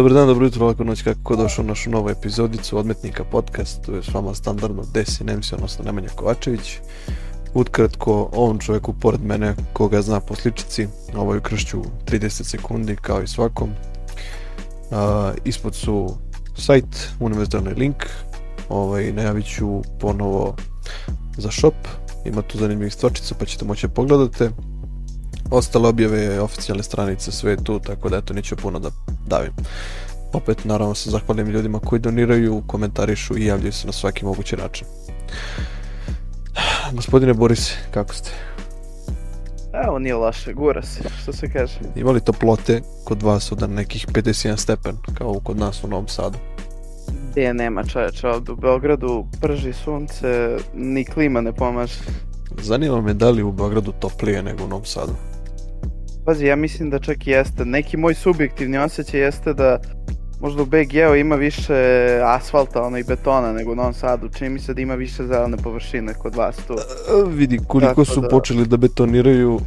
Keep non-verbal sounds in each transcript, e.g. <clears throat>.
Dobar dan, dobro jutro, lako noć, kako došao u našu novu epizodicu Odmetnika podcast, tu je s vama standardno Desi Nemsi, odnosno Nemanja Kovačević. Utkratko, ovom čovjeku pored mene, koga zna po sličici, ovoj kršću 30 sekundi kao i svakom. Uh, ispod su sajt, univerzalni link, ovaj, najavit ću ponovo za shop, ima tu zanimljivih stvarčica pa ćete moći da pogledate. Ostale objave, oficijalne stranice, sve tu, tako da eto, neću puno da davim. Opet, naravno, se zahvalim ljudima koji doniraju, komentarišu i javljaju se na svaki mogući način. <sighs> Gospodine Boris, kako ste? Evo, nije loše, gura se, što se kaže. Ima li toplote kod vas od nekih 51 stepen, kao kod nas u Novom Sadu? Gdje nema čoveče, ovdje u Beogradu prži sunce, ni klima ne pomaže. Zanima me da li u Beogradu toplije nego u Novom Sadu. Pazi, ja mislim da čak i jeste. Neki moj subjektivni osjećaj jeste da možda u BG-u ima više asfalta ono, i betona nego u Novom Sadu. Čini mi se da ima više zelene površine kod vas tu. A, vidi, koliko Tako su da- počeli da betoniraju,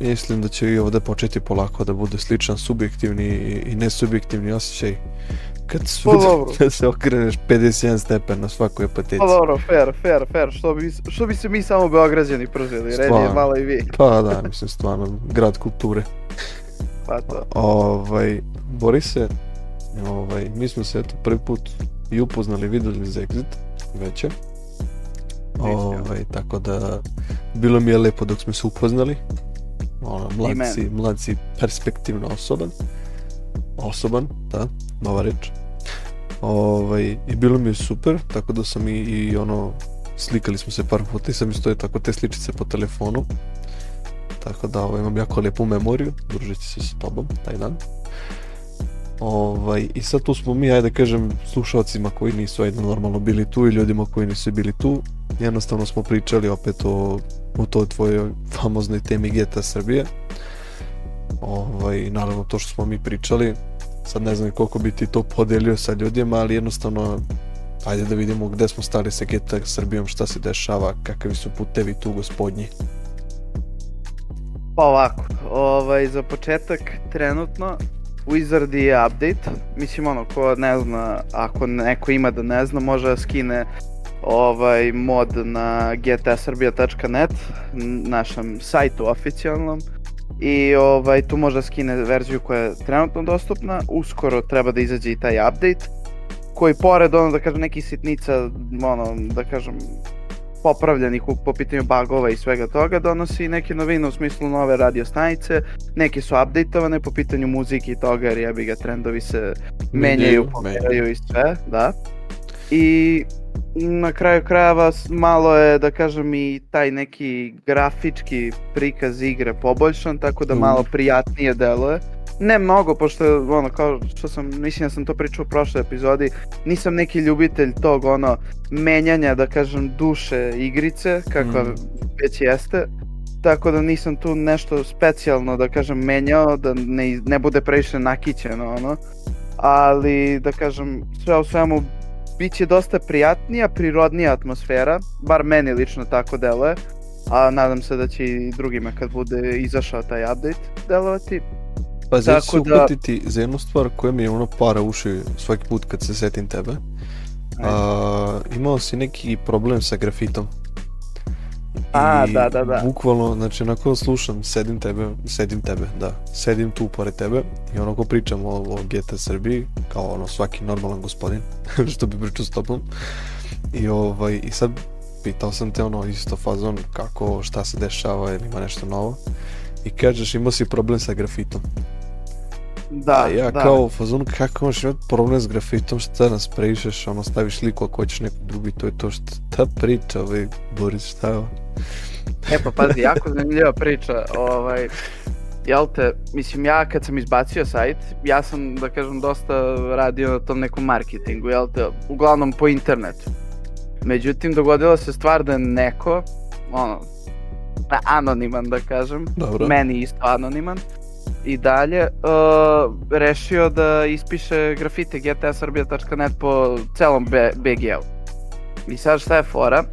mislim da će i ovde početi polako da bude sličan subjektivni i- i nesubjektivni osjećaj. Kad, su, Pa <laughs> kad se okreneš 51 stepen na svakoj apateci. Pa dobro, fair, fair, fair. Što bi, što bi se mi samo Beograđani pržili, red je malo i vi. Pa da, mislim, stvarno, grad kulture. Pa to. Ovaj, Borise, ovaj, mi smo se eto prvi put i upoznali, videli za Exit, veće. Ovaj, tako da, bilo mi je lepo dok smo se upoznali. Ono, mlad si, mlad si perspektivno osoban. Osoban, da, nova reč. Ovaj, I bilo mi je super, tako da sam i, i ono, slikali smo se par puta i sam isto je tako te sličice po telefonu. Tako da ovaj, imam jako lepu memoriju, družeći se s tobom taj dan. Ovaj, I sad tu smo mi, ajde kažem, slušalcima koji nisu ajde normalno bili tu i ljudima koji nisu bili tu. Jednostavno smo pričali opet o, o toj tvojoj famoznoj temi GTA Srbije. Ovaj, naravno to što smo mi pričali, sad ne znam koliko bi ti to podelio sa ljudima, ali jednostavno ajde da vidimo gde smo stali sa GTA Srbijom, šta se dešava, kakvi su putevi tu gospodnji. Pa ovako, ovaj, za početak, trenutno, u izradi je update, mislim ono, ko ne zna, ako neko ima da ne zna, može da skine ovaj mod na gtsrbija.net, našem sajtu oficijalnom, i ovaj, tu može da skine verziju koja je trenutno dostupna, uskoro treba da izađe i taj update, koji pored ono da kažem nekih sitnica, ono da kažem popravljenih u- po pitanju bugova i svega toga, donosi neke novine u smislu nove radio stanice, neke su updateovane po pitanju muzike i toga, jer jebi ga trendovi se menjaju, pomeraju i sve, da. I na kraju krajeva malo je, da kažem, i taj neki grafički prikaz igre poboljšan, tako da Mhm. malo prijatnije deluje. Ne mnogo, pošto ono, kao što sam, mislim da sam to pričao u prošloj epizodi, nisam neki ljubitelj tog, ono, menjanja, da kažem, duše igrice, kakva Mhm. već jeste. Tako da nisam tu nešto specijalno, da kažem, menjao, da ne, ne bude previše nakićeno, ono. Ali, da kažem, sve u svemu, bit će dosta prijatnija, prirodnija atmosfera, bar meni lično tako deluje. A nadam se da će i drugima kad bude izašao taj update delovati. Pa ću se da- uhvatiti za jednu stvar koja mi je ono para uši svaki put kad se setim tebe. A, imao si neki problem sa grafitom. A, I da, da, da. Bukvalno, znači onako slušam, sedim tebe, sedim tebe, da, sedim tu pored tebe i onako pričam o, o GTA Srbiji, kao ono svaki normalan gospodin, <laughs> što bi pričao s tobom. I ovaj, i sad pitao sam te ono isto fazon kako, šta se dešava ili ima nešto novo. I kažeš imao si problem sa grafitom. Da, ja da. kao u fazonu kako možeš imati problem s grafitom, šta nas preišeš, ono staviš sliku ako hoćeš nekog drugi, to je to šta priča ovaj Boris, šta je ovo? E pa pazi, jako zanimljiva priča, ovaj, jel te, mislim ja kad sam izbacio sajt, ja sam da kažem dosta radio na tom nekom marketingu, jel te, uglavnom po internetu. Međutim, dogodila se stvar da neko, ono, anoniman da kažem, Dobro. meni isto anoniman, i dalje, uh, rešio da ispiše grafite gtsrbija.net po celom B- BG-u. I sad šta je fora?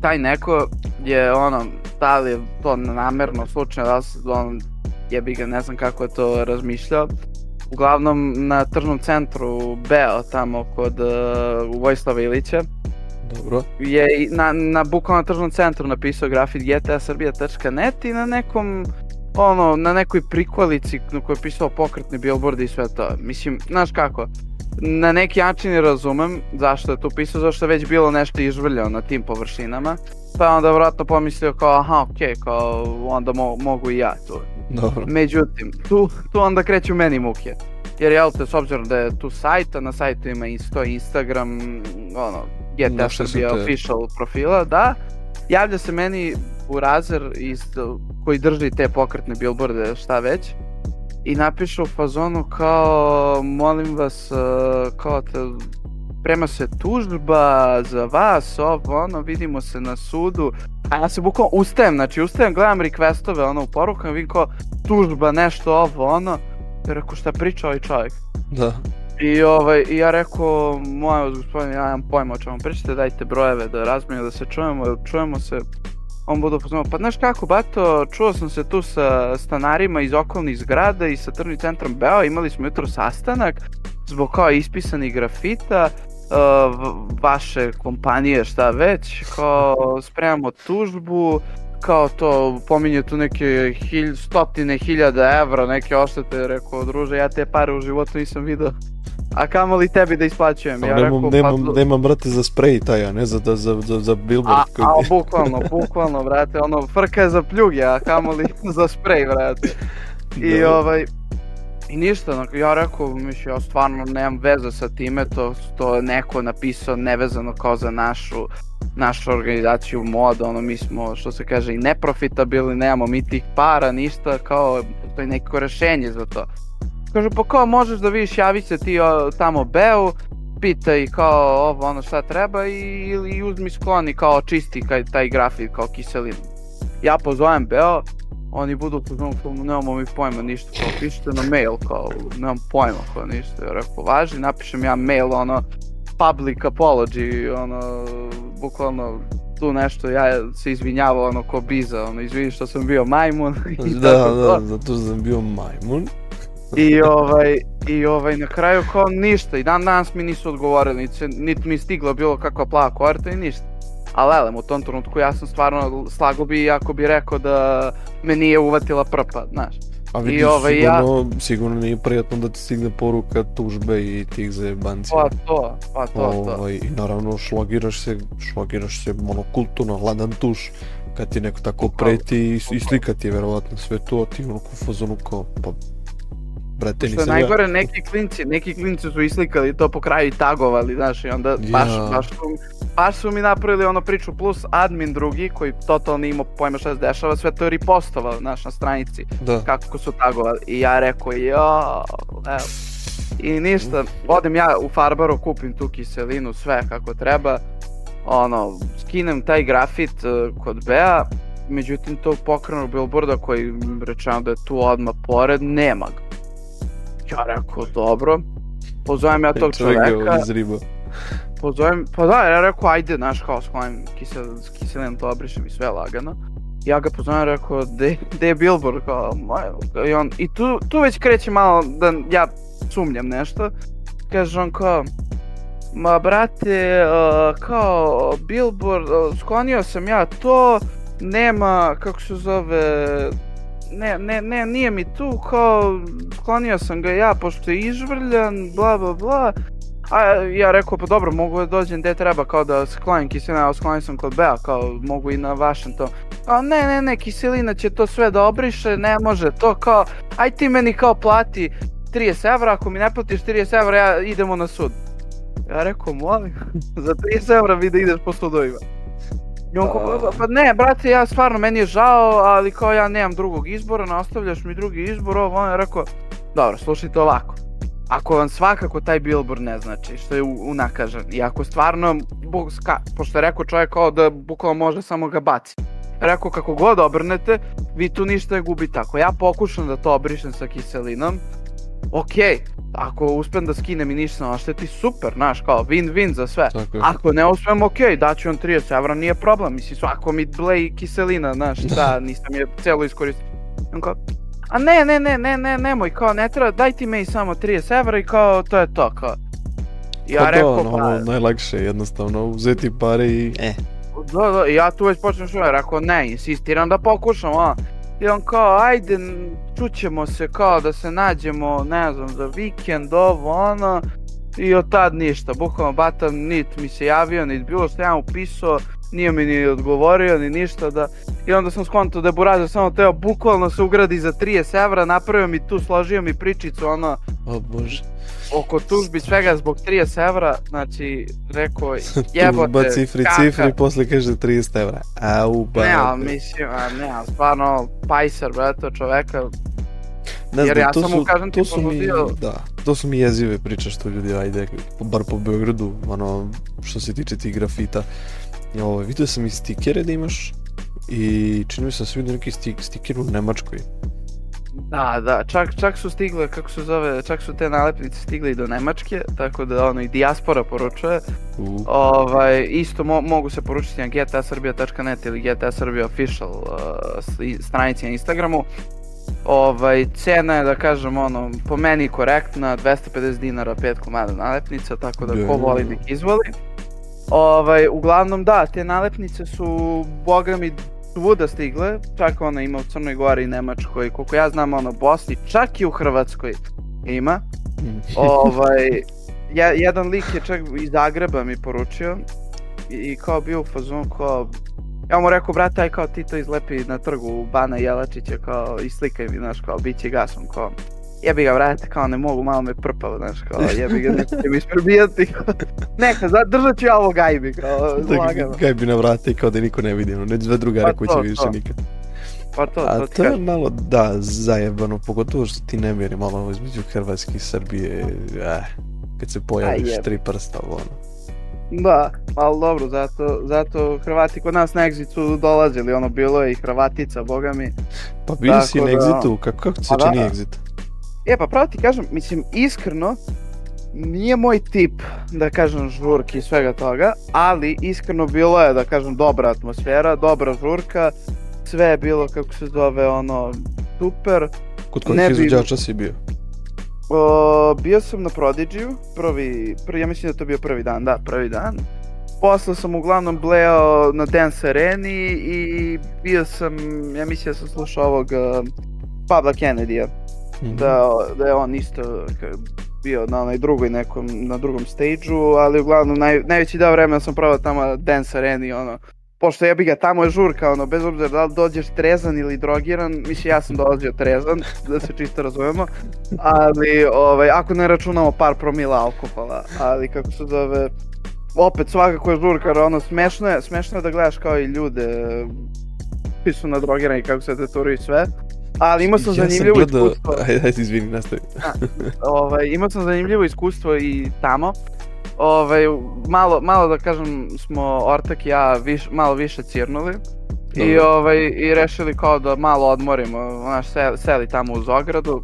Taj neko je ono, da li je to namerno slučajno, da li se on jebi ga, ne znam kako je to razmišljao, uglavnom na tržnom centru Beo, tamo kod uh, Vojislava Ilića, Dobro. je na, na bukvalno tržnom centru napisao grafit gtasrbija.net i na nekom ono, na nekoj prikolici na kojoj je pisao pokretni billboard i sve to. Mislim, znaš kako, na neki način razumem zašto je to pisao, zašto je već bilo nešto izvrljao na tim površinama. Pa je onda vratno pomislio kao, aha, okej, okay, kao, onda mo mogu i ja tu. Dobro. Međutim, tu, tu onda kreću meni muke. Jer jel te, s obzirom da je tu sajt, a na sajtu ima isto Instagram, ono, Našli su Srbija te. official profila, da. Javlja se meni u razer iz, koji drži te pokretne billboarde, šta već. I napiše u fazonu kao, molim vas, uh, kao te, prema se tužba za vas, ovo, ono, vidimo se na sudu. A ja se bukvalno ustajem, znači ustajem, gledam requestove, ono, u porukama, vidim kao, tužba, nešto, ovo, ono. Rekao, šta priča ovaj čovjek? Da. I, ovaj, i ja rekao, moja vas gospodin, ja nemam pojma o čemu pričate, dajte brojeve da razmijenimo, da se čujemo, čujemo se, on bude upoznao, pa znaš kako, bato, čuo sam se tu sa stanarima iz okolnih zgrada i sa tržnim centrom Beo, imali smo jutro sastanak zbog kao ispisanih grafita, uh, vaše kompanije šta već, kao spremamo tužbu, kao to pominje tu neke hilj, stotine hiljada evra, neke oštete, rekao, druže, ja te pare u životu nisam video. A kamoli tebi da isplaćujem. Ja nemam, rekao, nemam, pa, nemam, brate, za sprej taj, a ne za, za, za, za, za billboard. A, koji- a bukvalno, bukvalno, brate, ono, frka je za pljuge, a kamoli <laughs> za sprej, brate. I Da. ovaj, i ništa, ono, ja rekao, mislim, ja stvarno nemam veze sa time, to, to je neko napisao nevezano kao za našu, našu organizaciju mod, ono, mi smo, što se kaže, i neprofitabilni, nemamo mi tih para, ništa, kao, to je neko rešenje za to. Kaže, pa kao, možeš da vidiš, javi se ti o, tamo Beu, pitaj kao ovo ono šta treba i, i uzmi skloni kao čisti kaj, taj grafit kao kiselinu. Ja pozovem Beo, oni budu pozvani kao nemamo mi pojma ništa, kao pišite na mail, kao nemam pojma kao ništa. Ja rekao, važi, napišem ja mail, ono, public apology, ono, bukvalno tu nešto, ja se izvinjavao ono ko biza, ono, izvini što sam bio majmun <laughs> i Da, tako to. da, zato što sam bio majmun. I ovaj, i ovaj, na kraju kao ništa, i dan danas mi nisu odgovorili, niti, niti mi stigla bilo kakva plava koverta i ništa. Ali elem, u tom trenutku ja sam stvarno slago bi ako bi rekao da me nije uvatila prpa, znaš. A I vidiš, ovaj, ja- sigurno, sigurno nije prijatno da ti stigne poruka tužbe i tih zajebancija. Pa to, pa to, to. Ovaj, I naravno šlogiraš se, šlogiraš se ono kulturno, hladan tuš kad ti neko tako preti i, i slika ti je verovatno sve to, a ti ono u fazonu kao, pa brate Što nisam najgore, ja. neki klinci, neki klinci su islikali to po kraju i tagovali, znaš, i onda baš, Ja. baš, su, baš su mi napravili ono priču, plus admin drugi, koji totalno imao pojma šta se dešava, sve to je ripostovao, znaš, na stranici. Da, kako su tagovali i ja rekao jo, evo. I ništa, odem ja u Farbaru, kupim tu kiselinu, sve kako treba, ono, skinem taj grafit uh, kod Bea, međutim tog pokrenog billboarda koji rečeno da je tu odmah pored, nema ga. Ja rekao, dobro, pozovem ja tog čoveka, izriba. pozovem, pa da, ja rekao, ajde, znaš, kao sklonim kisel, kiselinom to obrišem i sve lagano. Ja ga pozovem, rekao, de, de je Billboard, kao, moj, i on, i tu, tu već kreće malo da ja sumnjam nešto. Kaže on kao, ma brate, uh, kao, Billboard, uh, sklonio sam ja to, nema, kako se zove, ne, ne, ne, nije mi tu, kao, sklonio sam ga ja, pošto je izvrljan, bla, bla, bla. A ja rekao, pa dobro, mogu da dođem gde treba, kao da sklonim kiselina, a sklonim sam kod Bea, kao mogu i na vašem to. Kao, ne, ne, ne, kiselina će to sve da obriše, ne može to, kao, aj ti meni kao plati 30 evra, ako mi ne platiš 30 evra, ja idemo na sud. Ja rekao, molim, <laughs> za 30 evra vi da ideš po sudovima. I on kao, pa, pa ne, brate, ja stvarno, meni je žao, ali kao ja nemam drugog izbora, nastavljaš mi drugi izbor, ovo, on je rekao, dobro, slušajte ovako. Ako vam svakako taj billboard ne znači, što je u- unakažen, i ako stvarno, buk, ska, pošto je rekao čovjek kao da bukvalno može samo ga baci. Rekao kako god obrnete, vi tu ništa ne gubite. Ako ja pokušam da to obrišem sa kiselinom, okej, ako uspem da skinem i ništa ne ošteti, super, znaš, kao win-win za sve. Tako je. Ako ne uspem, okej, daću vam 30 evra, nije problem, mislim, svako mi bleji kiselina, znaš, šta, <laughs> nisam je celo iskoristio. On kao, a ne, ne, ne, ne, ne, nemoj, kao, ne treba, daj ti meni samo 30 evra i kao, to je to, kao. Ja pa rekao, da, pa, ono, najlakše je jednostavno uzeti pare i eh. Da, da, i ja tu već počnem što rekao ne, insistiram da pokušam, a. I on kao, ajde, čućemo se, kao da se nađemo, ne znam, za vikend, ovo, ono. I od tad ništa, bukvalno Bata nit mi se javio, nit bilo što ja mu pisao, nije mi ni odgovorio, ni ništa da... I onda sam skontao da je Burazer samo teo bukvalno se ugradi za 30 evra, napravio mi tu, složio mi pričicu, ono, O bože. oko tužbi svega zbog 30 evra, znači, rekao, <laughs> jebote, cifri, kaka- cifri, posle kaže 30 evra. Au, ba. Ne, ali mislim, a ne, ali stvarno, pajser, brate, čoveka, Ne jer znam, ja to su, kažem ti, to su mi, da, to su mi jezive priče što ljudi ajde, bar po Beogradu, ono, što se tiče tih grafita. Ovo, vidio sam i stikere da imaš i čini mi se da sam vidio neki stik, stiker u Nemačkoj. da, da, čak, čak su stigle, kako se zove, čak su te nalepnice stigle i do Nemačke, tako da ono i dijaspora poručuje, ovaj, isto mo mogu se poručiti na gtsrbija.net ili gtsrbija official uh, stranici na Instagramu, Ovaj, cena je da kažem ono, po meni korektna, 250 dinara 5 komada nalepnica, tako da ko voli nek izvoli. Ovaj, uglavnom da, te nalepnice su, boga mi, svuda stigle, čak ona ima u Crnoj Gori i Nemačkoj, koliko ja znam ono, Bosni, čak i u Hrvatskoj ima. <laughs> ovaj, ja, jedan lik je čak iz Zagreba mi poručio i, i kao bio u fazonu kao, ja mu rekao, brate, aj kao ti to izlepi na trgu Bana Jelačića, kao, i slikaj mi, znaš, kao, bit će gasom, kao, jebi ga, brate, kao, ne mogu, malo me prpao, znaš, kao, jebi ga, neće mi isprebijati, kao, neka, zadržat ću ja ovo gajbi, kao, Da, lagano, Kaj bi na vrate kao da niko ne vidi, ono, ne dve drugare Pa koji će više to. nikad. pa to, A to je malo, da, zajebano, pogotovo što ti ne vjeri malo ovo između Hrvatske i Srbije, eh, kad se pojaviš tri prsta, ono. Da, ali dobro, zato, zato Hrvati kod nas na Exitu dolazili, ono, bilo je i Hrvatica, boga mi, Pa bili si na da- Exitu, kako, kako se Pa da. čini Exit? E pa pravo ti kažem, mislim iskreno nije moj tip da kažem žurki i svega toga, ali iskreno bilo je da kažem dobra atmosfera, dobra žurka, sve je bilo kako se zove ono super. Kod kojih bi- izvođača si bio? O, bio sam na Prodigy, prvi, prvi, ja mislim da to bio prvi dan, da, prvi dan. Posle sam uglavnom bleo na Dance Areni i bio sam, ja mislim da sam slušao ovog uh, Pabla Kennedy-a. Da, da je on isto bio na onaj drugoj nekom, na drugom stage-u, ali uglavnom naj, najveći deo vremena sam provao tamo dance areni, ono, pošto ja bi ga tamo je žurka, ono, bez obzira da li dođeš trezan ili drogiran, mislim ja sam dolazio trezan, <laughs> da se čisto razumemo, ali, ovaj, ako ne računamo par promila alkohola, ali kako se zove, opet svakako je žurka, ono, smešno je, smešno je da gledaš kao i ljude, koji su nadrogirani, kako se deturaju i sve, ali imao sam ja zanimljivo sam gledao, iskustvo <laughs> ajde, ajde, izvini, nastavi. ovaj, imao sam zanimljivo iskustvo i tamo. Ovaj, malo, malo da kažem smo Ortak i ja viš, malo više cirnuli. I, Dobro. ovaj, I rešili kao da malo odmorimo, znaš, seli, seli tamo uz ogradu,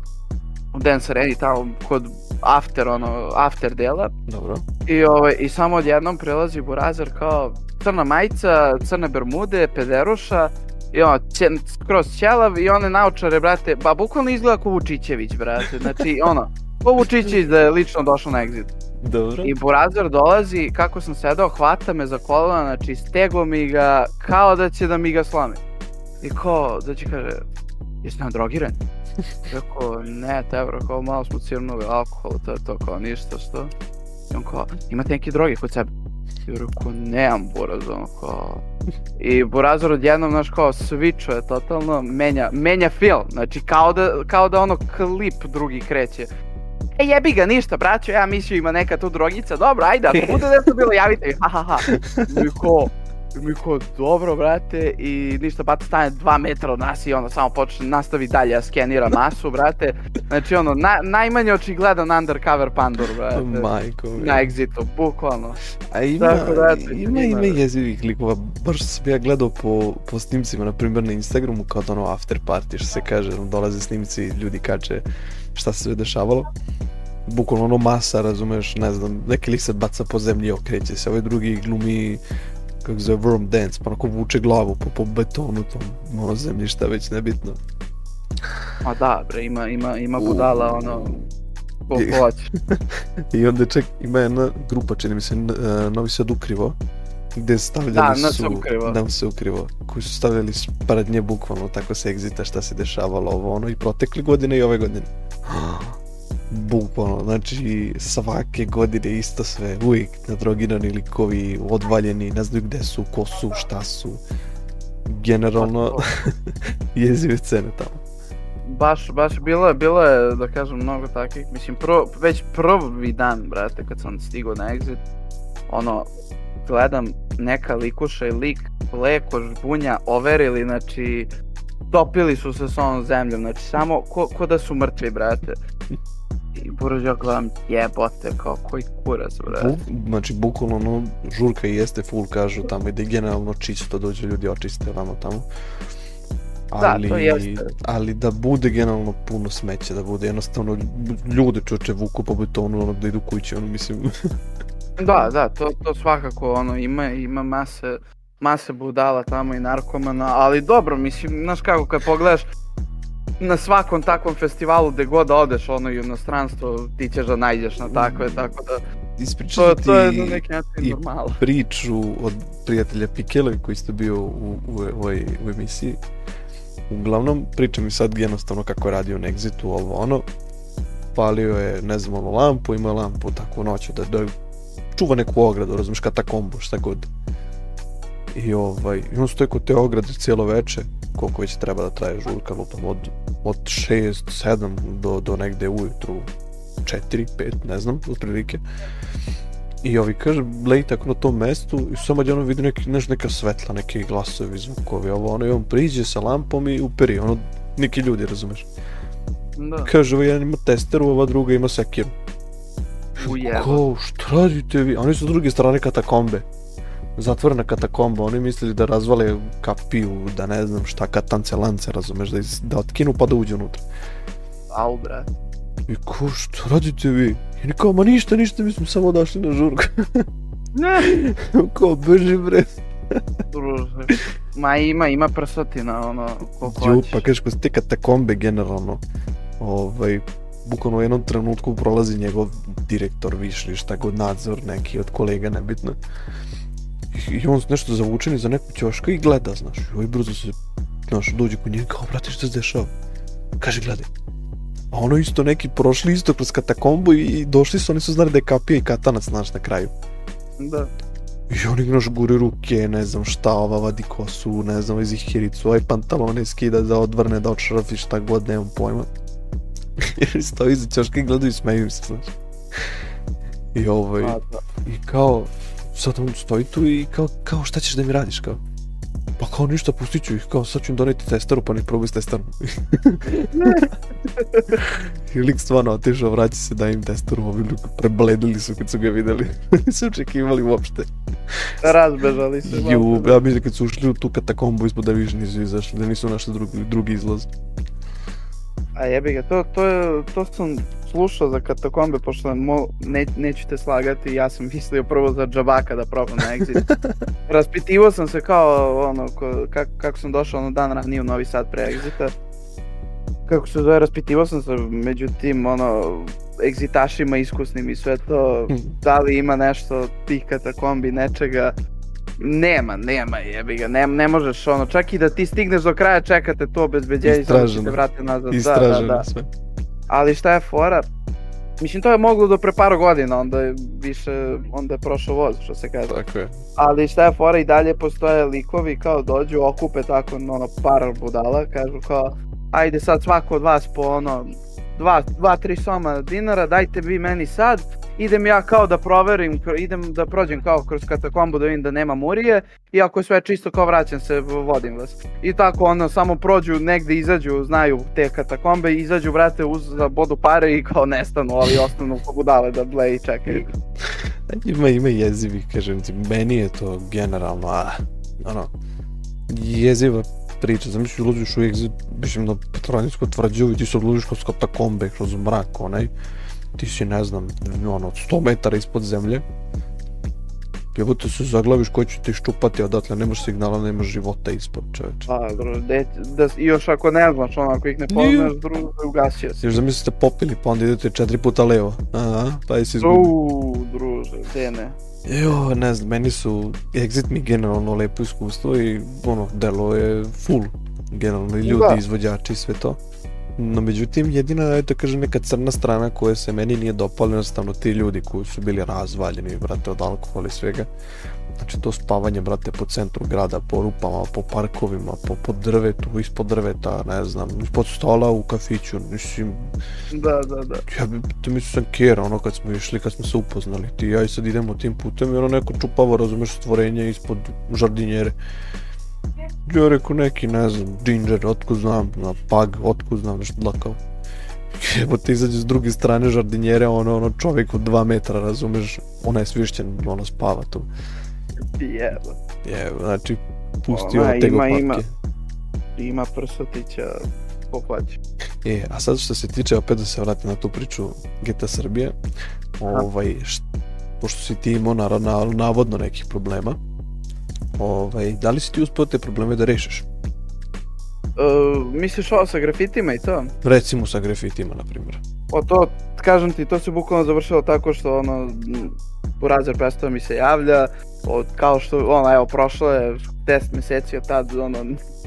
u Dance Areni tamo kod after, ono, after dela. Dobro. I, ovaj, I samo odjednom prelazi Burazer kao crna majica, crne bermude, pederuša i ono, će, skroz ćelav i one naučare, brate, ba bukvalno izgleda kao Vučićević, brate, znači <laughs> ono, ko Vučićević da je lično došao na exit. Dobro. I Burazer dolazi, kako sam sedao, hvata me za kolena, znači stego mi ga kao da će da mi ga slame. I ko, da će kaže, jesi nam drogiran? <laughs> Rekao, ne, tebro, kao malo smo cirnuli alkohol, to je to, kao ništa, što? I on kao, imate neke droge kod sebe? I rekao, nemam buraz, ono kao... I Burazor odjednom, znaš, kao, switchuje totalno, menja, menja film, znači kao da, kao da ono klip drugi kreće. E jebi ga, ništa, braćo, ja mislio ima neka tu drogica, dobro, ajde, ako bude nešto bilo, javite mi, ha ha ha. <laughs> I ko, mi ko, dobro, brate, i ništa, bata stane dva metra od nas i ono, samo počne, nastavi dalje, a skenira masu, brate. Znači, ono, na, najmanje očigledan undercover pandur, brate. <laughs> Majko. mi. Na exitu, bukvalno. A ima, Tako da, eto, ima, ima- ima jezivih likova, baš sam ja gledao po, po snimcima, na primjer na Instagramu, kao da ono after party, što se kaže, ono, dolaze snimci, ljudi kače šta se sve dešavalo. Bukvalno ono masa, razumeš, ne znam, neki lik se baca po zemlji, okreće se, ovaj drugi glumi, kako zove, worm dance, pa onako vuče glavu po, po betonu, tom, ono zemlji, šta već nebitno. Ma da, bre, ima, ima, ima budala, ono, ko I- hoće. <laughs> I onda ček, ima jedna grupa, čini mi se, e, Novi Sad ukrivo, gde stavljali Da, su... Ukrivo. Da, se ukrivo. Koji su stavljali sprednje bukvalno tako se egzita šta se dešavalo ovo ono i protekle godine i ove godine. <gasps> <gasps> Bukvalno, znači svake godine isto sve, uvijek nadrogirani likovi, odvaljeni, ne znaju gde su, ko su, šta su. Generalno, Pa <laughs> jezive scene tamo. Baš, baš, bilo je, bilo je, da kažem, mnogo takvih, mislim, prvo, već prvi dan, brate, kad sam stigao na exit, ono, gledam neka likuša i lik, leko, žbunja, overili, znači, topili su se s ovom zemljom, znači, samo ko, ko da su mrtvi, brate. I buraz ja gledam, jebote, kao koji kurac, brate. Bu, znači, bukvalno, ono, žurka i jeste full, kažu tamo, i da generalno čisto, dođe ljudi očiste vamo tamo. Da, Ali, to jeste. ali da bude generalno puno smeća, da bude jednostavno ljude čoče vuku po betonu, ono, da idu kući, ono, mislim, <laughs> Da, da, to, to svakako ono ima ima mase mase budala tamo i narkomana, ali dobro, mislim, znaš kako kad pogledaš na svakom takvom festivalu gde god odeš ono i u inostranstvo ti ćeš da najđeš na takve, tako da ispričati to, to je na neki način i normalo. priču od prijatelja Pikele koji ste bio u, u, ovoj, u emisiji. Uglavnom, priča mi sad jednostavno kako je radio na Exitu, ovo ono. Palio je, ne znam, ono, lampu, ima lampu tako noću da, da čuva neku ogradu, razumiješ, katakombu, šta god. I ovaj, i on stoji kod te ograde cijelo veče, koliko već treba da traje žurka, lupam, od, od 6, 7 do, do negde ujutru 4, 5, ne znam, otprilike. I ovi kaže, lej tako na tom mestu i samo ono vidi neki, neš, neka svetla, neki glasovi, zvukovi, ovo ono, i on priđe sa lampom i uperi, ono, neki ljudi, razumeš. Da, Kaže, ovo jedan ima testeru, ova druga ima sekiru. ujeba. Ko, šta radite vi? Oni su s druge strane katakombe. Zatvorena katakomba, oni mislili da razvale kapiju, da ne znam šta, katance lance, razumeš, da, iz, da otkinu pa da uđu unutra. Au, brate. I ko, šta radite vi? I oni kao, ma ništa, ništa, mi smo samo došli na žurku. Ne, <laughs> kao, beži bre. Ma ima, ima prsotina, ono, koliko Ju, hoćeš. pa kažeš, kroz te katakombe generalno, ovaj, bukvalno u jednom trenutku prolazi njegov direktor višli, šta god nadzor neki od kolega, nebitno. I, i on nešto zavučen iza nekog ćoška i gleda, znaš, i ovaj brzo se, znaš, dođe kod njega, kao, brate, šta se dešava? Kaže, gledaj. A ono isto neki prošli isto kroz katakombu i, i došli su, oni su znali da je kapija i katanac, znaš, na kraju. Da. I oni znaš gure ruke, ne znam šta, ova vadi kosu, ne znam, iz ihiricu, ovaj pantalone skida da odvrne, da odšrafi šta god, nemam pojma. <laughs> Jer stoji iza ćoška i gledaju i smeju se, znaš. I ovaj, A, da. i kao, sad on stoji tu i kao, kao šta ćeš da mi radiš, kao? Pa kao ništa, pustit ću ih, kao sad ću im doneti testeru, pa nek probaj s testerom. <laughs> I lik stvarno otišao, vraća se da im testeru, ovi lik prebledili su kad su ga videli. <laughs> Nisu očekivali uopšte. Razbežali se. Ju, malo. ja mislim kad su ušli u tu katakombu ispod da više nisu izašli, da nisu našli drugi, drugi izlaz. A jebi ga, to, to, je, to sam slušao za katakombe, pošto mo, ne, neću te slagati, ja sam <laughs> mislio prvo za džabaka da probam na exit. <laughs> Raspitivao sam se kao ono, ko, kak, kako sam došao ono dan ranije u Novi Sad pre exita. Kako se zove, raspitivao sam se među tim ono, egzitašima iskusnim i sve to, <laughs> da li ima nešto tih katakombi, nečega. Nema, nema jebi ga, ne, ne možeš ono, čak i da ti stigneš do kraja čekate to obezbeđenje, samo da će te Istraženo. vrate nazad. Da, da, Istraženo da. sve. Ali šta je fora? Mislim, to je moglo do pre par godina, onda je više, onda je prošao voz, što se kaže. Tako je. Ali šta je fora, i dalje postoje likovi kao dođu, okupe tako ono par budala, kažu kao, ajde sad svako od vas po ono, dva, dva tri soma dinara, dajte vi meni sad, idem ja kao da proverim, idem da prođem kao kroz katakombu da vidim da nema murije i ako je sve čisto kao vraćam se, vodim vas. I tako ono, samo prođu, negde izađu, znaju te katakombe, izađu, vrate, uz, za bodu pare i kao nestanu, ali <laughs> ostanu ko budale da ble i čekaju. <laughs> Ima, ima jezivi, kažem ti, meni je to generalno, a, ono, jeziva priča, zamisli ulaziš u exit, mislim na Petroninsku tvrđavu i ti se odlužiš kroz katakombe, kroz mrak, onaj, ti si, ne znam, ono, 100 metara ispod zemlje, jebote se zaglaviš ko će ti ščupati odatle, nemaš signala, nemaš života ispod čoveče. Pa, de, da, još ako ne znaš, ono, ako ih ne poznaš, druže, ugasio si. Još zamislite popili, pa onda idete četiri puta levo. Aha, pa jesi izgubio. Uuu, druže, gde ne. Jo, ne znam, meni su Exit mi generalno lepo iskustvo i ono, delo je full. Generalno i ljudi, Da. izvođači i sve to. No međutim, jedina, je da kažem, neka crna strana koja se meni nije dopala, jednostavno ti ljudi koji su bili razvaljeni, brate, od alkohola i svega. Znači to spavanje, brate, po centru grada, po rupama, po parkovima, po, po drvetu, ispod drveta, ne znam, ispod stola u kafiću, mislim, Da, da, da. ja bi, to mi sam kjera, ono kad smo išli, kad smo se upoznali, ti ja i sad idemo tim putem i ono neko čupavo, razumeš, stvorenje ispod žardinjere. Ja rekao neki, ne znam, ginger, otko znam, na pag, otko znam, nešto dlakao. Evo te izađe s druge strane žardinjere, ono, ono čovjek od dva metra, razumeš, ona je svišćen, ono spava tu. Jeba. Je, znači, pustio Ona tego ima- ima. papke. Ima prsotića pohvaća. E, a sad što se tiče, opet da se vratim na tu priču GTA Srbije, ovaj, št, pošto si ti imao naravno, navodno nekih problema, ovaj, da li si ti uspio te probleme da rešiš? Uh, misliš ovo sa grafitima i to? Recimo sa grafitima, na primjer. O to, kažem ti, to se bukvalno završilo tako što ono, Burazer prestao mi se javlja, od, kao što, ono, evo, prošlo je 10 meseci od tad, ono,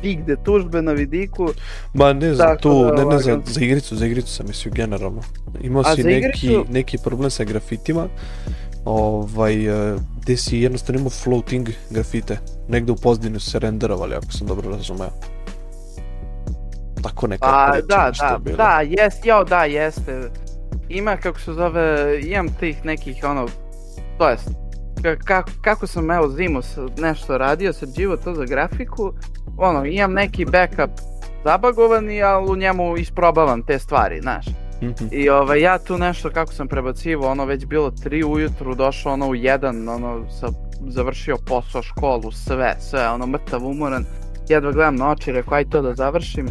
nigde tužbe na vidiku, Ma ne za tu, da, ne, ne za, lagano. za igricu, za igricu sam mislio generalno. Imao A si za neki, igricu- neki problem sa grafitima, ovaj, eh, gde si jednostavno imao floating grafite. Negde u pozdini su se renderovali, ako sam dobro razumeo. Tako neka Pa priča da, da, bilo. da, jest, jao da, jeste. Ima kako se zove, imam tih nekih ono, to jest, ka, ka- kako sam evo zimu nešto radio, sređivo to za grafiku, ono, imam neki backup zabagovani, ali u njemu isprobavam te stvari, znaš. Mhm. I ovaj, ja tu nešto kako sam prebacivo, ono već bilo 3 ujutru, došao ono u 1, ono, sa, završio posao, školu, sve, sve, ono, mrtav, umoran, jedva gledam na oči, rekao, aj to da završim.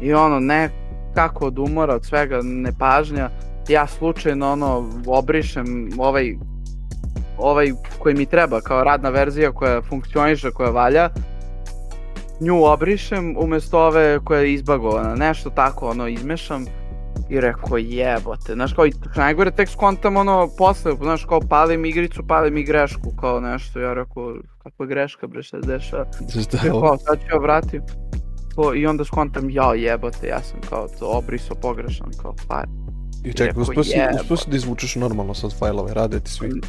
I ono, ne, kako od umora, od svega, nepažnja, ja slučajno, ono, obrišem ovaj, ovaj koji mi treba, kao radna verzija koja funkcioniše, koja valja, nju obrišem umjesto ove koja je izbagovana, nešto tako, ono, izmešam i rekao jebote, znaš kao i najgore tek skontam ono posle, znaš kao palim igricu, palim i grešku kao nešto, ja rekao kakva greška bre šta se dešava, Šta je ovo? sad ću ja vratim Ko- i onda skontam ja jebote, ja sam kao to obrisao pogrešan kao fajl. I čekaj, uspio si, uspio si da izvučeš normalno sad fajlove, rade ti svi.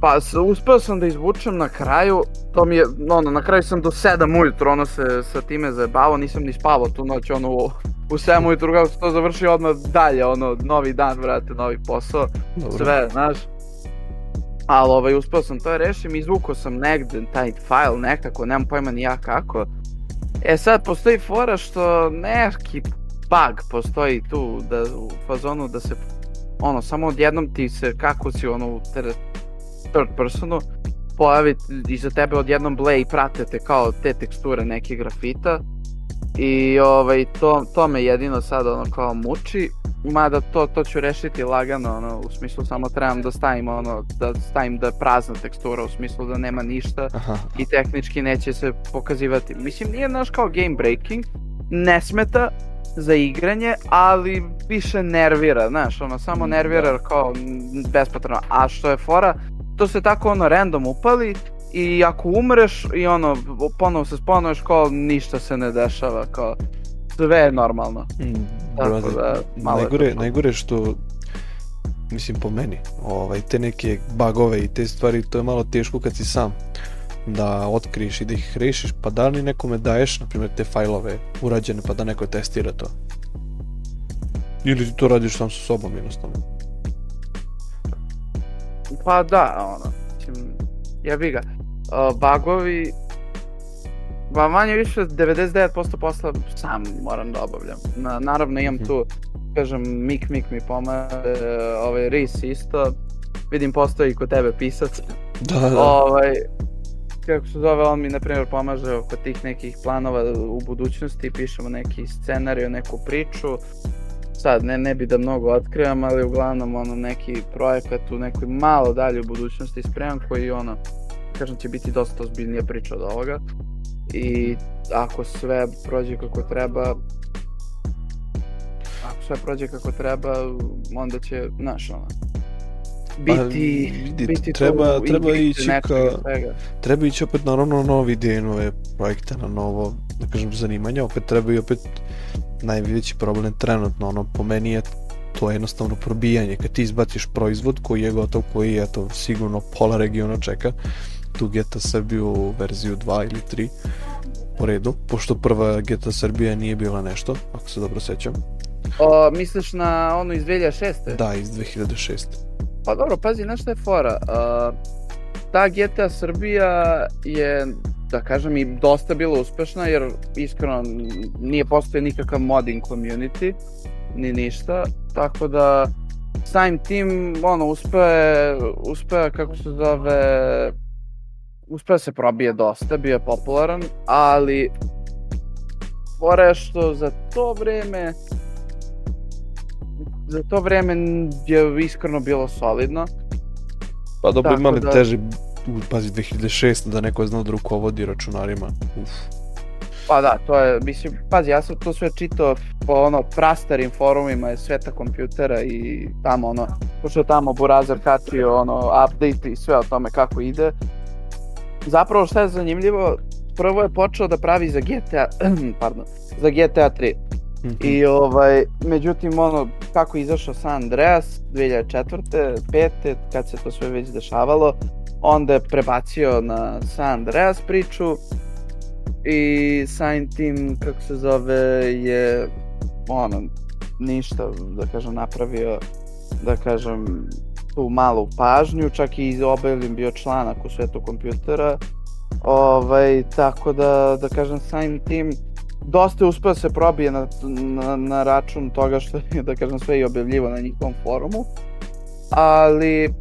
Pa uspeo sam da izvučem na kraju, to mi je, ono, na kraju sam do 7 ujutro, ono se sa time zajebavao, nisam ni spavao tu noć, ono, u, u 7 ujutro, kako se to završio odmah dalje, ono, novi dan, vrate, novi posao, Dobro. sve, znaš. Ali ovaj, uspeo sam to rešim, izvukao sam negde taj fajl nekako, nemam pojma ni ja kako. E sad postoji fora što neki bug postoji tu da, u fazonu da se ono samo odjednom ti se kako si ono u ter- third personu pojavi iza tebe odjednom ble i prate te kao te teksture neke grafita i ovaj to, to me jedino sad ono kao muči mada to, to ću rešiti lagano ono u smislu samo trebam da stavim ono da stavim da je prazna tekstura u smislu da nema ništa Aha, i tehnički neće se pokazivati. Mislim, nije naš kao game breaking, ne smeta za igranje, ali više nervira, znaš, ono, samo Mm, nervira da. kao bespotrebno. A što je fora, to se tako ono random upali i ako umreš i ono, ponovo se sponuješ kao ništa se ne dešava, kao sve je normalno. Mm, Tako brate, da, malo je najgore, to. najgore što mislim po meni, ovaj, te neke bagove i te stvari, to je malo teško kad si sam da otkriješ i da ih rešiš, pa da li nekome daješ, na primjer, te fajlove urađene, pa da neko testira to? Ili ti to radiš sam sa sobom jednostavno? Pa da, ono, mislim, jebi ga. Uh, bagovi, ba manje više 99% posla sam moram da obavljam. Na, naravno imam Mhm. tu, kažem, Mik Mik mi pomaže, ovaj Ris isto, vidim postoji i kod tebe pisac. Da, da, Ovaj, kako se zove, on mi na primjer pomaže oko tih nekih planova u budućnosti, pišemo neki scenariju, neku priču. Sad, ne, ne bi da mnogo otkrivam, ali uglavnom ono neki projekat u nekoj malo dalje u budućnosti spremam koji ono, kažem, će biti dosta ozbiljnija priča od ovoga. I ako sve prođe kako treba, ako sve prođe kako treba, onda će, znaš, ono, biti, Pa, vidi, biti treba, tu treba ići ka, treba ići opet naravno na nove ideje, nove projekte, na novo, da kažem, zanimanje, opet treba i opet najveći problem trenutno, ono, po meni je to jednostavno probijanje, kad ti izbaciš proizvod koji je gotov, koji je to sigurno pola regiona čeka, tu GTA Srbiju verziju 2 ili 3 po redu, pošto prva GTA Srbija nije bila nešto, ako se dobro sećam. O, misliš na onu iz 2006. Da, iz 2006. Pa dobro, pazi, znaš šta je fora? Uh, ta GTA Srbija je, da kažem, i dosta bila uspešna, jer iskreno nije postoje nikakav modding community, ni ništa, tako da samim tim, ono, uspeo je, kako se zove, uspeo se probije dosta, bio je popularan, ali fora što za to vreme za to vreme je iskreno bilo solidno. Pa dobro, imali da- teže, u, pazi, 2006. da neko je znao da rukovodi računarima. Uf. Pa da, to je, mislim, pazi, ja sam to sve čitao po ono prastarim forumima iz sveta kompjutera i tamo ono, pošto je tamo Burazer kačio ono update i sve o tome kako ide. Zapravo šta je zanimljivo, prvo je počeo da pravi za GTA, <clears throat> pardon, za GTA 3. Mhm. I ovaj, međutim ono, kako je izašao San Andreas 2004. 5. kad se to sve već dešavalo, onda je prebacio na San Andreas priču i samim tim, kako se zove, je ono, ništa, da kažem, napravio, da kažem, tu malu pažnju, čak i objavljen bio članak u svetu kompjutera, ovaj, tako da, da kažem, samim tim, dosta je uspeo da se probije na, na, na račun toga što je, da kažem, sve i objavljivo na njihovom forumu, ali,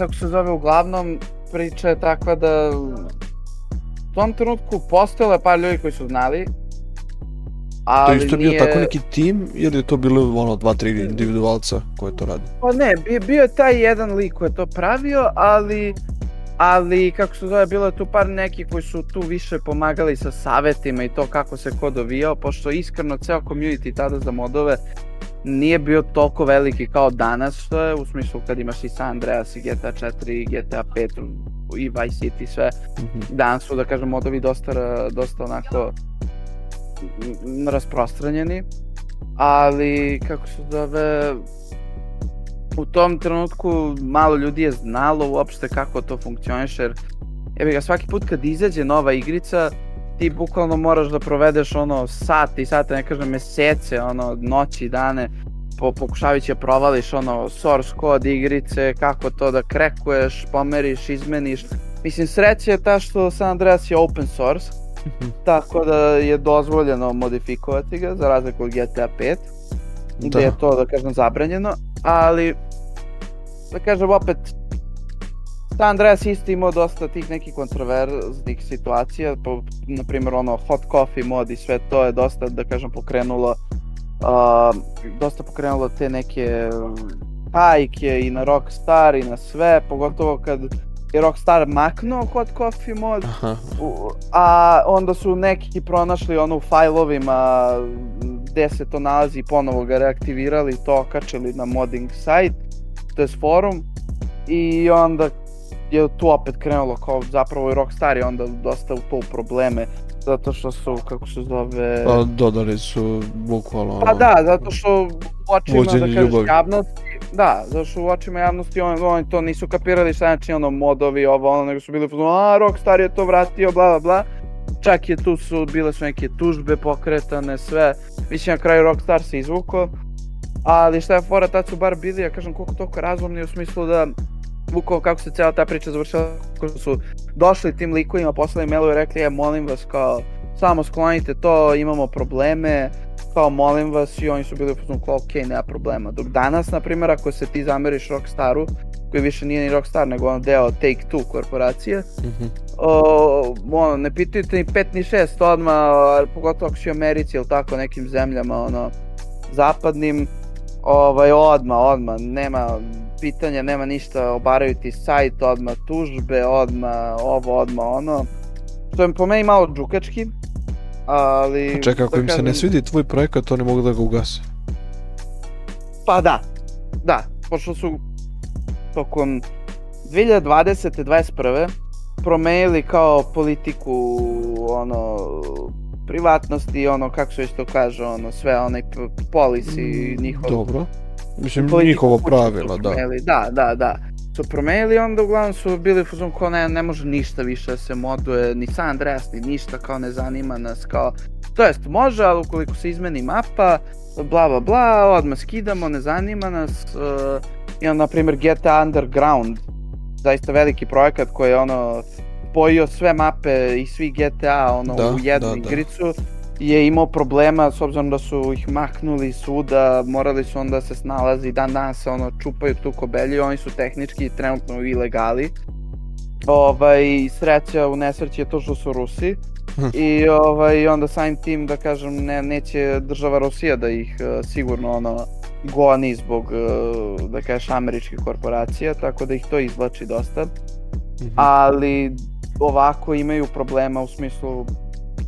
kako se zove, uglavnom, priča je takva da u tom trenutku postojalo je par ljudi koji su znali, To ali je isto bio nije... tako neki tim ili je to bilo ono dva, tri individualca koje to radi? Pa ne, bio, bio je taj jedan lik koji je to pravio, ali ali kako se zove, bilo je tu par neki koji su tu više pomagali sa savetima i to kako se ko dovijao, pošto iskreno ceo community tada za modove nije bio toliko veliki kao danas u smislu kad imaš i San Andreas i GTA 4 i GTA 5 i Vice City sve, Mhm. danas su da kažem modovi dosta, dosta onako rasprostranjeni, ali kako se zove, u tom trenutku malo ljudi je znalo uopšte kako to funkcioniše, jer jebi ga svaki put kad izađe nova igrica, ti bukvalno moraš da provedeš ono sate i sate, ne kažem mesece, ono noći i dane, po, pokušavajući da provališ ono source code igrice, kako to da krekuješ, pomeriš, izmeniš. Mislim, sreća je ta što San Andreas je open source, <laughs> tako da je dozvoljeno modifikovati ga, za razliku od GTA 5, gde Da. je to, da kažem, zabranjeno, ali, da kažem, opet, San Andreas isto imao dosta tih nekih kontroverznih situacija, po, na primjer ono hot coffee mod i sve to je dosta, da kažem, pokrenulo uh, dosta pokrenulo te neke hajke i na Rockstar i na sve, pogotovo kad je Rockstar maknuo hot coffee mod, Aha. u- a onda su neki pronašli ono u fajlovima gde se to nalazi i ponovo ga reaktivirali i to okačili na modding site, to je forum i onda je tu opet krenulo kao zapravo i Rockstar je onda dosta u probleme zato što su, kako se zove... Pa dodali su bukvalno... Pa da, zato što u očima, da kažeš, ljubavi. javnosti, da, zato što u očima javnosti oni, oni to nisu kapirali šta znači ono modovi, ovo ono, nego su bili a Rockstar je to vratio, bla bla bla. Čak je tu su, bile su neke tužbe pokretane, sve. Mislim, na kraju Rockstar se izvuko. Ali šta je fora, tad su bar bili, ja kažem, koliko toliko razumni u smislu da bukvalno kako se cijela ta priča završila, kako su došli tim likovima, poslali mailu i rekli, je, molim vas, kao, samo sklonite to, imamo probleme, kao molim vas i oni su bili u fazonu kao ok, nema problema. Dok danas, na primjer, ako se ti zameriš Rockstaru, koji više nije ni Rockstar, nego ono deo Take-Two korporacije, Mhm. o, ono, ne pitaju te ni 5 ni 6 odmah, a pogotovo ako si u Americi ili tako nekim zemljama, ono, zapadnim, ovaj, odmah, odmah, nema pitanja, nema ništa, obaraju ti sajt, odmah tužbe, odmah ovo, odmah ono. Što je po meni malo džukački, ali... Pa čekaj, ako da im se ne kažem- svidi tvoj projekat, oni mogu da ga ugase. Pa da, da, pošto su tokom 2020. 21. promenili kao politiku ono privatnosti, ono kako se to kaže, ono sve onaj policy njihov. Dobro. Mislim, njihovo pravila, da. Da, da, da. Su promenili, onda uglavnom su bili u fazonu kao ne, ne može ništa više da se moduje, ni San Andreas, ni ništa, kao ne zanima nas, kao... To jest, može, ali ukoliko se izmeni mapa, bla bla bla, odmah skidamo, ne zanima nas. Uh, I onda, na primjer, GTA Underground, zaista veliki projekat koji je ono spojio sve mape i svi GTA ono Da, u jednu da, da. Je imao problema s obzirom da su ih maknuli svuda, morali su onda se snalazi, dan danas se ono čupaju tu kobelju, oni su tehnički trenutno u ilegali. Ovaj, sreća u nesreći je to što su Rusi. Hm. I ovaj, onda samim tim da kažem ne, neće država Rusija da ih eh, sigurno ono goni zbog eh, da kažeš američkih korporacija, tako da ih to izvlači dosta Mhm. ali ovako imaju problema u smislu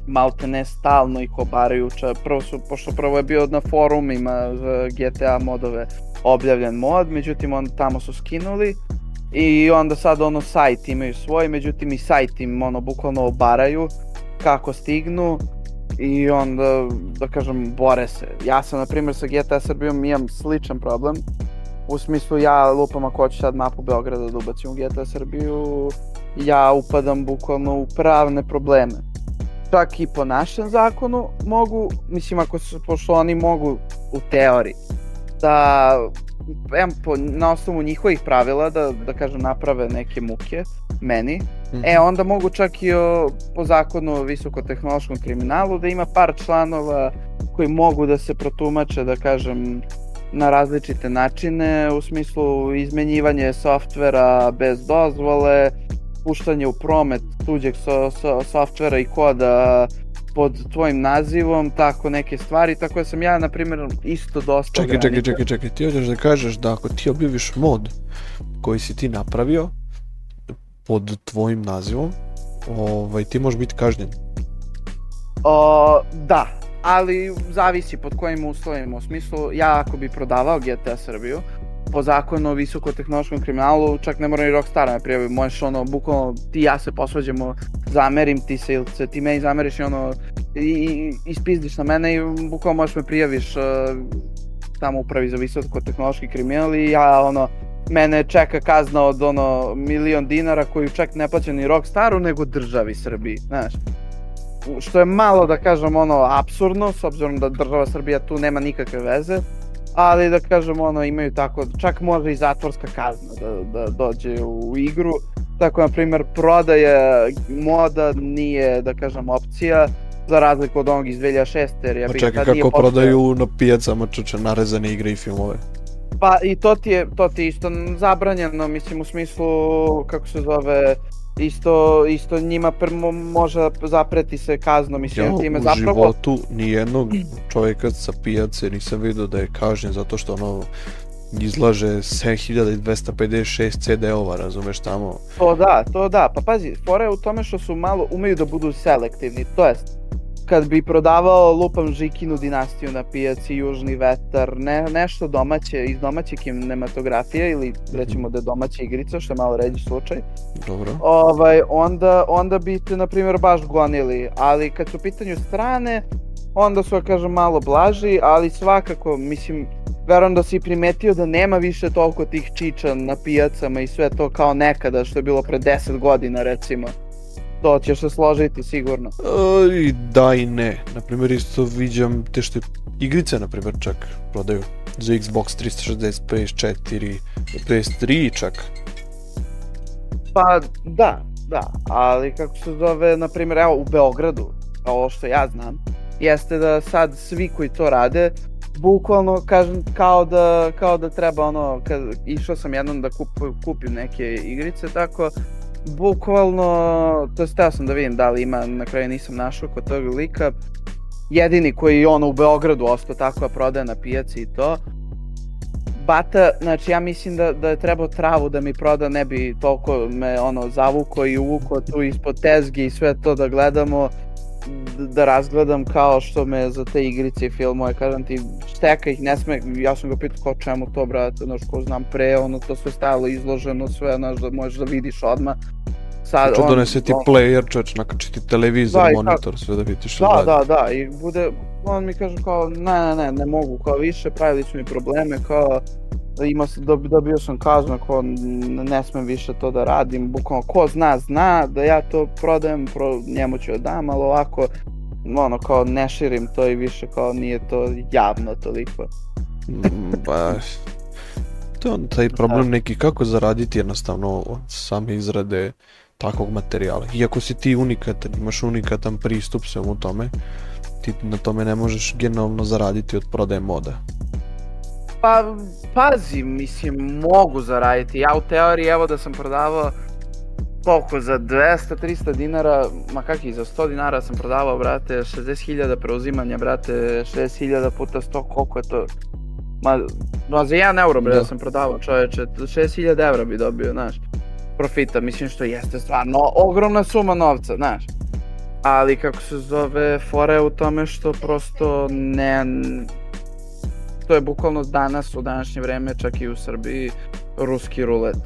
malte ne stalno ih obaraju, ča, prvo su, pošto prvo je bio na forumima GTA modove objavljen mod, međutim on tamo su skinuli i onda sad ono sajt imaju svoj, međutim i sajt im ono bukvalno obaraju kako stignu i onda da kažem bore se. Ja sam na primjer sa GTA Srbijom imam sličan problem u smislu ja lupam ako hoću sad mapu Beograda da ubacim u GTA Srbiju ja upadam bukvalno u pravne probleme. Čak i po našem zakonu mogu, mislim ako su, pošto oni mogu u teoriji, da em, po, na osnovu njihovih pravila da, da kažem naprave neke muke meni, Mhm. e onda mogu čak i o, po zakonu o visokotehnološkom kriminalu da ima par članova koji mogu da se protumače da kažem na različite načine u smislu izmenjivanje softvera bez dozvole, puštanje u promet tuđeg so, so, softvera i koda pod tvojim nazivom, tako neke stvari, tako da sam ja, na primjer, isto dosta Čekaj, čekaj, ograničen. čekaj, čekaj, ti hoćeš da kažeš da ako ti objaviš mod koji si ti napravio pod tvojim nazivom, ovaj, ti možeš biti kažnjen. O, da, ali zavisi pod kojim uslovima. U smislu, ja ako bi prodavao GTA Srbiju, po zakonu o visokotehnološkom kriminalu, čak ne mora ni Rockstar da me prijavi, možeš ono, bukvalno, ti i ja se posvađamo, zamerim ti se ili se ti meni zameriš i ono, i, i ispizdiš na mene i bukvalno možeš me prijaviš uh, tamo upravi za visokotehnološki kriminal i ja ono, mene čeka kazna od ono milion dinara koju čak ne plaća ni Rockstaru nego državi Srbiji, znaš. Što je malo da kažem ono apsurdno s obzirom da država Srbija tu nema nikakve veze ali da kažem ono imaju tako čak može i zatvorska kazna da, da dođe u igru tako na primjer prodaja moda nije da kažem opcija za razliku od onog iz 2006 jer ja Pa bih čekaj, nije kako postojao. prodaju na pijacama čuče narezane igre i filmove. Pa i to ti je, to ti je isto zabranjeno, mislim u smislu, kako se zove, isto, isto njima prvo može zapreti se kaznom, mislim, Ja ja, time u zapravo... životu nijednog čovjeka sa pijace nisam vidio da je kažnjen zato što ono izlaže 7256 CD-ova, razumeš tamo. To da, to da, pa pazi, fora je u tome što su malo, umeju da budu selektivni, to jest, kad bi prodavao lupam Žikinu dinastiju na pijaci, Južni vetar, ne, nešto domaće, iz domaće kinematografije ili recimo da je domaća igrica, što je malo ređi slučaj, Dobro. ovaj, onda, onda bi te, na primjer, baš gonili. Ali kad su u pitanju strane, onda su, da kažem, malo blaži, ali svakako, mislim, verujem da si primetio da nema više toliko tih čiča na pijacama i sve to kao nekada, što je bilo pre 10 godina, recimo. To ćeš se složiti, sigurno. E, I da i ne. Naprimjer, isto viđam te što igrice, na primjer, čak prodaju za Xbox 360, PS4, PS3 čak. Pa, da, da, ali kako se zove, na primjer, evo, u Beogradu, ovo što ja znam, jeste da sad svi koji to rade, bukvalno kažem kao da, kao da treba ono, kad išao sam jednom da kup, kupim neke igrice, tako, bukvalno, to teo sam da vidim da li ima, na kraju nisam našao kod tog lika, jedini koji je ono u Beogradu ostao tako da prodaje na pijaci i to, Bata, znači ja mislim da, da je trebao travu da mi proda, ne bi toliko me ono zavuko i uvuko tu ispod tezge i sve to da gledamo da razgledam kao što me za te igrice i filmove, kažem ti, šteka ih ne sme, ja sam ga pitao kao čemu to, brate, znaš, ko znam pre, ono, to sve stajalo izloženo, sve, znaš, da možeš da vidiš odmah. Sad, znači, on, donese ti on, player, čoč, nakači ti televizor, da, monitor, sve da vidiš da, da, da, i bude, on mi kaže kao, ne, ne, ne, ne mogu, kao više, pravili su mi probleme, kao, ima se, dobio sam kaznu ako ne smem više to da radim, bukvalno ko zna, zna da ja to prodajem, pro, njemu ću dam, ali ovako, ono, kao ne širim to i više kao nije to javno toliko. pa, to je on taj problem neki kako zaraditi jednostavno od same izrade takvog materijala. Iako si ti unikatan, imaš unikatan pristup svemu tome, ti na tome ne možeš generalno zaraditi od prodaje moda. Pa, pazi, mislim, mogu zaraditi. Ja u teoriji, evo da sam prodavao koliko, za 200-300 dinara, ma kak i za 100 dinara sam prodavao, brate, 60.000 preuzimanja, brate, 60.000 puta 100, koliko je to? Ma, ma za 1 euro, bre, da. sam prodavao, čoveče, 60.000 evra bi dobio, znaš, profita, mislim što jeste stvarno ogromna suma novca, znaš. Ali kako se zove, fora je u tome što prosto ne, to je bukvalno danas, u današnje vreme, čak i u Srbiji, ruski rulet.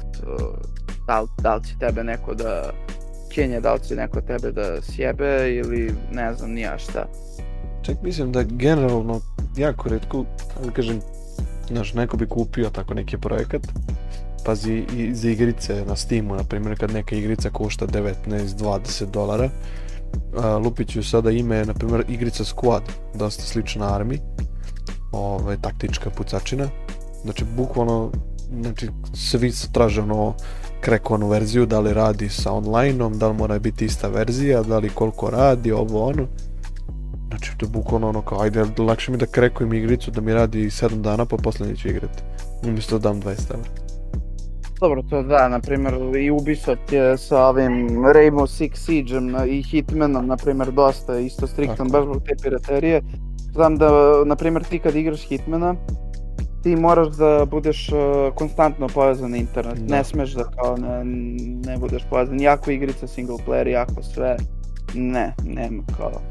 Da li, da li će tebe neko da kenje, da li će neko tebe da sjebe ili ne znam nija šta. Čak mislim da generalno jako redko, da kažem, znaš, neko bi kupio tako neki projekat, pazi i za igrice na Steamu, na primjer kad neka igrica košta 19-20 dolara, lupit ću sada ime, na primjer igrica Squad, dosta slična armi, ovaj, taktička pucačina. Znači, bukvalno, znači, svi traže ono krekovanu verziju, da li radi sa online-om, da li mora biti ista verzija, da li koliko radi, ovo ono. Znači, to je bukvalno ono kao, ajde, lakše mi da krekujem igricu da mi radi 7 dana, pa posle neću igrati. Umjesto da dam 20 evra. Dobro, to da, na primjer, i Ubisoft je sa ovim Rainbow Six Siege-em i Hitmanom, na primjer, dosta isto striktan, baš zbog te piraterije znam da, na primjer, ti kad igraš Hitmana, ti moraš da budeš uh, konstantno povezan na internet, da. ne smeš da kao ne, ne budeš povezan, jako igrica single player, jako sve, ne, nema kao.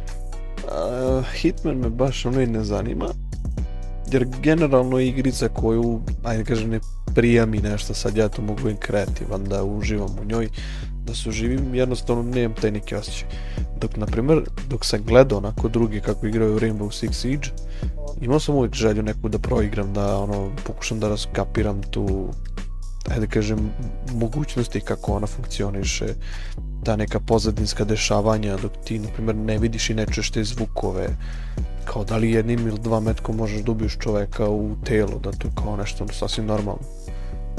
Uh, Hitman me baš ono i ne zanima, jer generalno igrica koju, ajde kažem, ne prija mi nešto, sad ja to mogu im kreativan, da uživam u njoj, da se uživim, jednostavno nemam taj neki osjećaj. Dok, na primjer, dok sam gledao onako drugi kako igraju Rainbow Six Siege, imao sam uvijek želju neku da proigram, da ono, pokušam da raskapiram tu, ajde da kažem, mogućnosti kako ona funkcioniše, ta neka pozadinska dešavanja, dok ti, na primjer, ne vidiš i ne čuješ te zvukove, kao da li jednim ili dva metkom možeš da ubiješ čoveka u telo, da to je kao nešto sasvim normalno.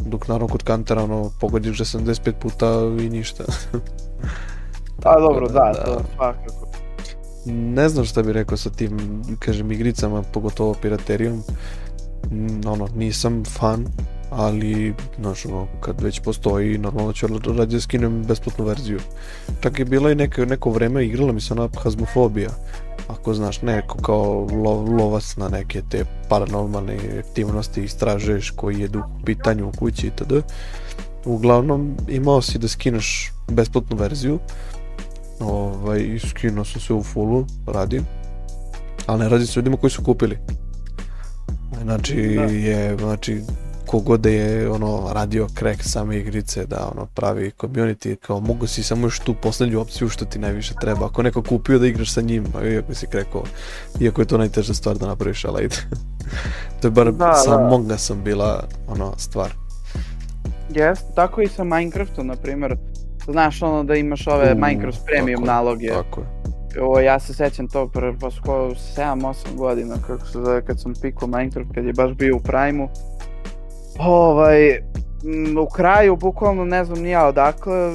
Dok naravno kod kantera ono, pogodiš 75 puta i ništa. <laughs> Pa dobro, da, da, to svakako. Ne znam šta bih rekao sa tim, kažem, igricama, pogotovo piraterijom. Ono, nisam fan, ali, znaš, ono, kad već postoji, normalno ću rađe skinem besplatnu verziju. Čak je bila i neke, neko vreme igrala mi se ona Hazmofobija, ako znaš neko kao lo, lovac na neke te paranormalne aktivnosti istražuješ koji jedu u pitanju u kući itd. Uglavnom imao si da skineš besplatnu verziju ovaj, i skinuo sam se u fullu, radim ali ne radi se ljudima koji su kupili znači da. je znači kogod da je ono radio crack same igrice da ono pravi community kao mogu si samo još tu poslednju opciju što ti najviše treba. Ako neko kupio da igraš sa njim iako si krekao iako je to najteža stvar da napraviš ali ajde <laughs> to je bar da, sa da. Monga sam bila ono stvar. Jes, tako i sa Minecraftom na primjer znaš ono da imaš ove uh, Minecraft premium tako naloge. tako je. O, ja se sećam tog pre pa skoro 7-8 godina kako se zove kad sam pikao Minecraft kad je baš bio u Prime-u Ovaj, u kraju, bukvalno ne znam ni ja odakle,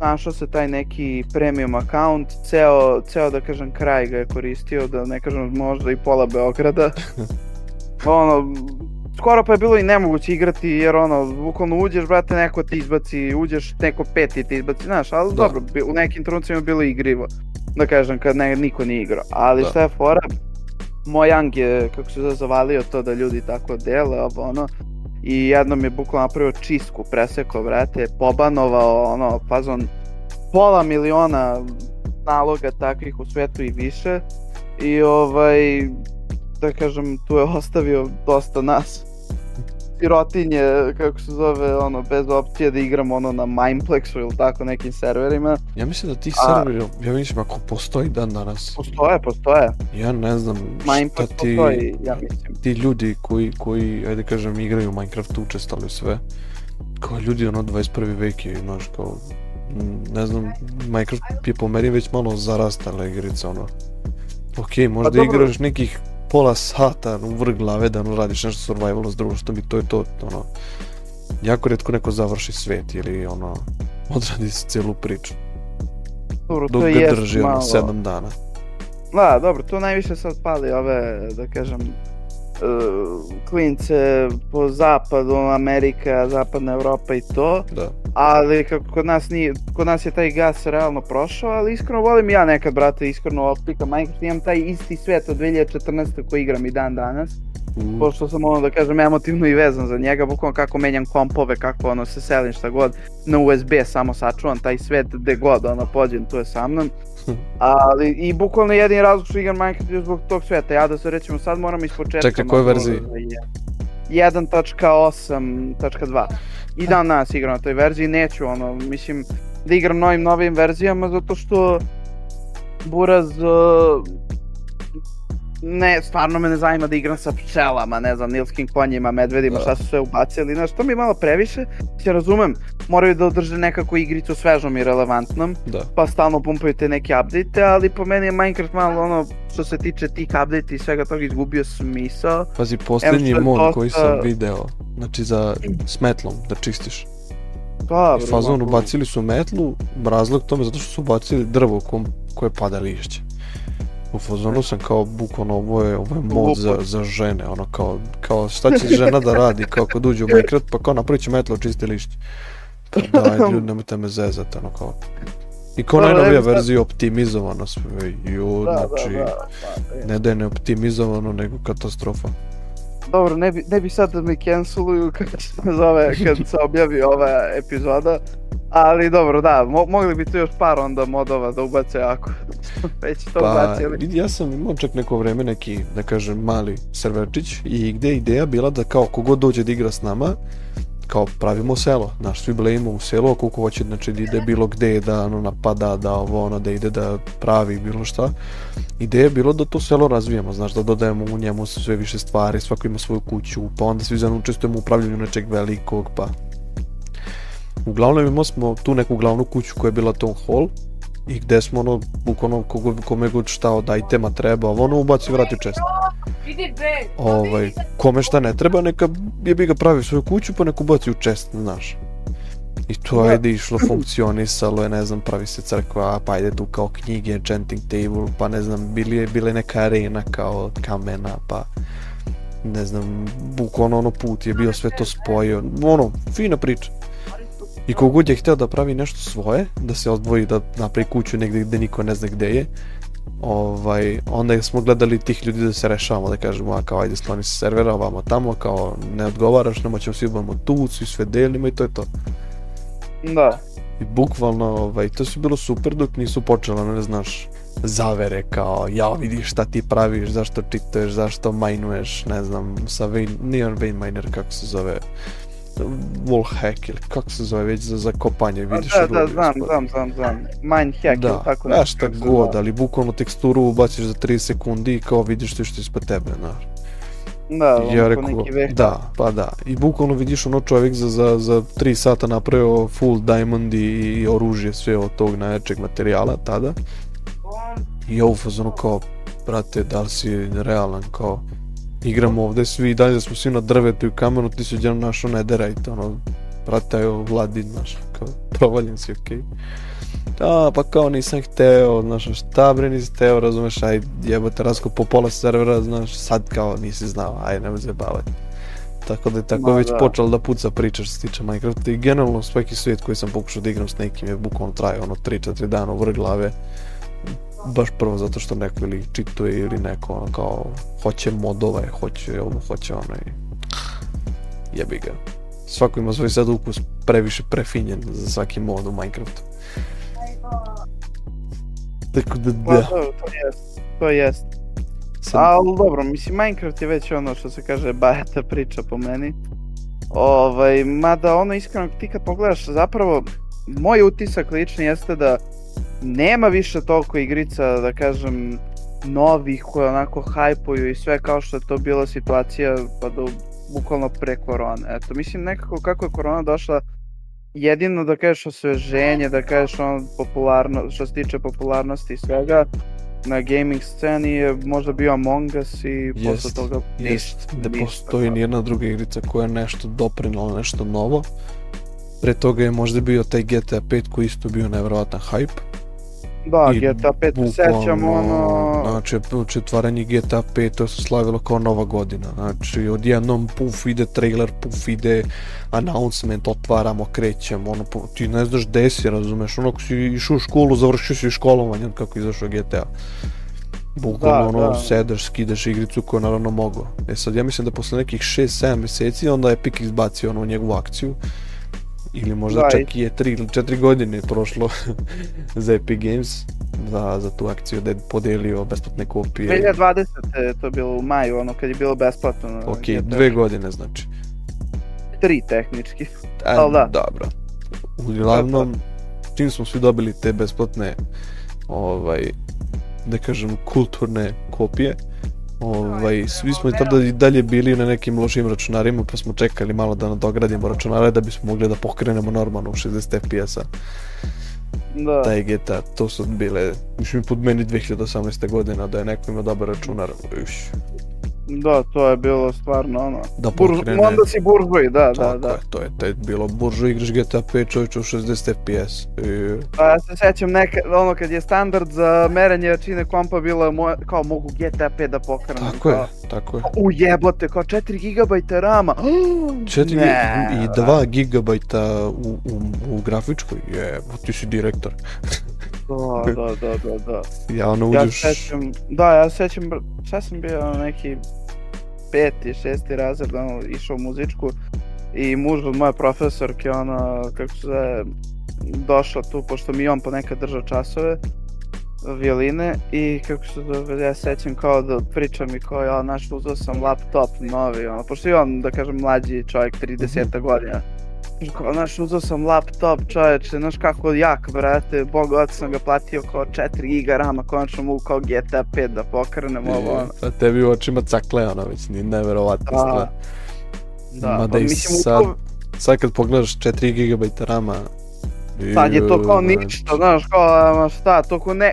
našao se taj neki premium account, ceo, ceo da kažem kraj ga je koristio, da ne kažem možda i pola Beograda. <laughs> ono, skoro pa je bilo i nemoguće igrati jer ono, bukvalno uđeš, brate, neko ti izbaci, uđeš, neko peti ti izbaci, znaš, ali da. dobro, u nekim trenucima je bilo igrivo, da kažem, kad ne, niko nije igrao. Ali da. šta je fora, Mojang je, kako se zavalio to da ljudi tako dele, ovo ono, i jednom je bukvalno napravio čistku, presekao, vrate, pobanovao, ono, fazon, pola miliona naloga takvih u svetu i više. I ovaj, da kažem, tu je ostavio dosta nas sirotinje, kako se zove, ono, bez opcije da igram ono na Mineplexu ili tako nekim serverima. Ja mislim da ti serveri, ja mislim ako postoji dan danas. Postoje, postoje. Ja ne znam Mineplex šta ti, postoji, ja mislim. ti ljudi koji, koji, ajde kažem, igraju u Minecraftu, učestvali u sve. Kao ljudi, ono, 21. vek je, znaš, kao, ne znam, Minecraft je po meni već malo zarastala igrica, ono. Ok, možda Pa igraš nekih pola sata u vrh glave da ono, radiš nešto survival s drugom, što mi to je to, ono, jako redko neko završi svet ili ono, odradi se celu priču. Dobro, Dok to ga drži ono malo... 7 dana. Da, dobro, tu najviše sad pali ove, da kažem, klince po zapadu, Amerika, zapadna Evropa i to, Da. ali kako kod nas nije, kod nas je taj gas realno prošao, ali iskreno volim ja nekad, brate, iskreno optika Minecraft, imam taj isti svet od 2014. koji igram i dan danas, U, pošto sam ono da kažem emotivno i vezan za njega, bukvalno kako menjam kompove, kako ono se selim šta god, na USB samo sačuvam taj svet gde god ono pođem, tu je sa mnom. <laughs> Ali i bukvalno jedini razlog što igram Minecraft je zbog tog sveta. Ja da se recimo sad moram ispočetka. Čekaj, koje malo verziji? da je- 1.8.2 I dan danas igram na toj verziji, neću ono, mislim da igram novim novim verzijama zato što Buraz uh, ne, stvarno me ne zanima da igram sa pčelama, ne znam, nilskim konjima, medvedima, Da. šta su sve ubacili, znaš, to mi je malo previše, se razumem, moraju da održe nekako igricu svežom i relevantnom, Da. pa stalno pumpaju te neke update ali po meni je Minecraft malo ono, što se tiče tih update i svega toga izgubio smisao. Pazi, je mod dosta- koji sam video, znači za s metlom, da čistiš. Dobro, I fazon ubacili su metlu, razlog tome zato što su ubacili drvo kom, koje pada lišće. U fazonu sam kao bukvalno ovo je, ovo je mod za, za žene, ono kao, kao šta će žena da radi kao kad uđe u Minecraft pa kao napravit će metlo čisti lišće. Pa <laughs> daj ljudi nemojte me zezati ono kao. I kao Da, da, najnovija verzija optimizovano sve, ju, Da, znači, da, da, da. ne da je neoptimizovano nego katastrofa. Dobro, ne bi, ne bi sad da me canceluju kad se zove, kad se objavi ova epizoda, ali dobro, da, mo mogli bi tu još par onda modova da ubace ako <laughs> već to Pa, ubacili. ja sam imao čak neko vreme neki, da kažem, mali serverčić i gde je ideja bila da kao kogod dođe da igra s nama, kao pravimo selo, znaš, svi blejimo u selo, ako ko hoće, znači da ide bilo gde, da ono napada, da ovo ono, da ide da pravi bilo šta. Ideja je bilo da to selo razvijamo, znaš, da dodajemo u njemu sve više stvari, svako ima svoju kuću, pa onda svi zajedno učestvujemo u upravljanju nečeg velikog, pa... Uglavnom imamo smo tu neku glavnu kuću koja je bila town hall, i gde smo ono, bukvalno kogo, kome god šta od itema treba, ono ubaci vrati čest. Ovaj, kome šta ne treba, neka je bi ga pravi svoju kuću pa neka ubaci u čest, znaš. I to Da. ajde išlo, funkcionisalo je, ne znam, pravi se crkva, pa ajde tu kao knjige, enchanting table, pa ne znam, bili je, bila je neka arena kao od kamena, pa ne znam, bukvalno ono put je bio sve to spojio, ono, fina priča. I kogod je hteo da pravi nešto svoje, da se odvoji, da napravi kuću negde gde niko ne zna gde je, ovaj, onda smo gledali tih ljudi da se rešavamo, da kažemo, a kao ajde skloni se servera, ovamo tamo, kao ne odgovaraš, nema ćemo svi budemo tu, svi sve delimo i to je to. Da, I bukvalno, ovaj, to su bilo super dok nisu počela, ne znaš, zavere kao, ja vidiš šta ti praviš, zašto čituješ, zašto majnuješ, ne znam, sa vein, nije on vein miner, kako se zove, wallhack ili kako se zove već za, za kopanje, A, vidiš da, da, znam, ispod. znam, znam, znam. Mindhack ili Da, tako da, nešto, šta kako se god, ali bukvalno teksturu ubaciš za 3 sekundi i kao vidiš sve što je ispod tebe, znaš. Da, ja rekao, neki da, pa da. I bukvalno vidiš ono čovjek za, za, za 3 sata napravio full diamond i, i oružje sve od tog najjačeg materijala tada. I u fazonu kao, brate, da li si realan, kao, igramo ovde svi i dalje smo svi na drvetu i kamenu, ti si odjednom našao nederajte, ono, brate, evo Vladin, znaš, kao, provaljen si, okej. Da, pa kao nisam hteo, znaš, šta bre nisi hteo, razumeš, aj jebote, rasko po pola servera, znaš, sad kao nisi znao, aj nemoj zabavati. Tako da je tako Ma već da. počela da puca priča što se tiče Minecrafta i generalno svaki svijet koji sam pokušao da igram s nekim je bukvalno trajao ono 3-4 dana u vrh glave baš prvo zato što neko ili čituje ili neko ono kao hoće modove, hoće ovo, hoće ono i jebi ga. Svako ima svoj sad ukus previše prefinjen za svaki mod u Minecraftu. Tako da Pa da. to, to jest, to jest. Sad, Ali dobro, mislim, Minecraft je već ono što se kaže bajata priča po meni. Ovaj, mada ono iskreno ti kad pogledaš, zapravo moj utisak lični jeste da nema više toliko igrica, da kažem, novih koje onako hajpuju i sve kao što je to bila situacija pa do bukvalno pre korone. Eto, mislim nekako kako je korona došla jedino da kažeš osveženje, da kažeš ono popularno, što se tiče popularnosti i svega, na gaming sceni je možda bio Among Us i posle Jest, toga jest, ništa. ne ništa. postoji nijedna druga igrica koja je nešto doprinala, nešto novo. Pre toga je možda bio taj GTA 5 koji isto bio nevjerovatan hype. Da, I GTA 5 se sećam bukvalno, ono... Znači, otvaranje GTA 5 to se slavilo kao nova godina. Znači, odjednom puf ide trailer, puf ide announcement, otvaramo, krećemo, ono, ti ne znaš gde si, razumeš, ono, ako si išao u školu, završio si školovanje kako izašao GTA. Bukvalno, Da, ono, da. sedeš, skidaš igricu koju naravno mogo. E sad, ja mislim da posle nekih 6-7 meseci onda je Epic izbacio ono njegovu akciju. Ili možda Da, čak i je 3 ili 4 godine prošlo <laughs> za Epic Games za, za tu akciju da je podelio besplatne kopije. 2020 je to bilo u maju, ono kad je bilo besplatno. Ok, GTA. dve godine znači. Tri tehnički. A, Al da. Dobro. Uglavnom, čim smo svi dobili te besplatne, ovaj, da kažem, kulturne kopije, ovaj, svi smo i tada i dalje bili na nekim lošim računarima, pa smo čekali malo da nadogradimo računare da bismo mogli da pokrenemo normalno u 60 FPS-a. Da. Taj GTA, to su bile, mislim, pod meni 2018. godina da je neko imao dobar računar. Uš, Da, to je bilo stvarno ono. da Burž... pokrene. Onda si buržuj, da, da, Tako da. je, to je, to je bilo buržu igraš GTA 5 čovječe u 60 FPS. I, Pa ja se sećam neka, ono kad je standard za merenje jačine kompa bilo mo, kao mogu GTA 5 da pokrenem. tako je, kao, tako je. U jebote, kao 4 GB rama. <gasps> 4 Ne. i 2 gigabajta u, u, u grafičkoj, je, ti si direktor. <laughs> Da, da, da, da, da. Ja ono Ja uđeš, se sećam, da, ja se sećam, šta sam bio neki peti, šesti razred, ono, išao u muzičku i muž od moje profesorke, ono, kako se zove, došao tu, pošto mi on ponekad držao časove, violine i kako se zove, ja se sećam kao da priča mi kao, ja, znaš, uzeo sam laptop novi, ono, pošto je on, da kažem, mlađi čovjek, 30 godina. Znaš, uzeo sam laptop, čoveče, znaš kako jak, brate, bog otac sam ga platio kao 4 giga rama, konačno mogu kao GTA 5 da pokrenem ovo, ono. a tebi u očima cakle, ono, već ni neverovatna Da, stvar. Da, Mada pa i mislim, sad, to- sad kad pogledaš 4 GB rama, Sad je to kao ništa, znaš, kao, ama šta, to ko ne,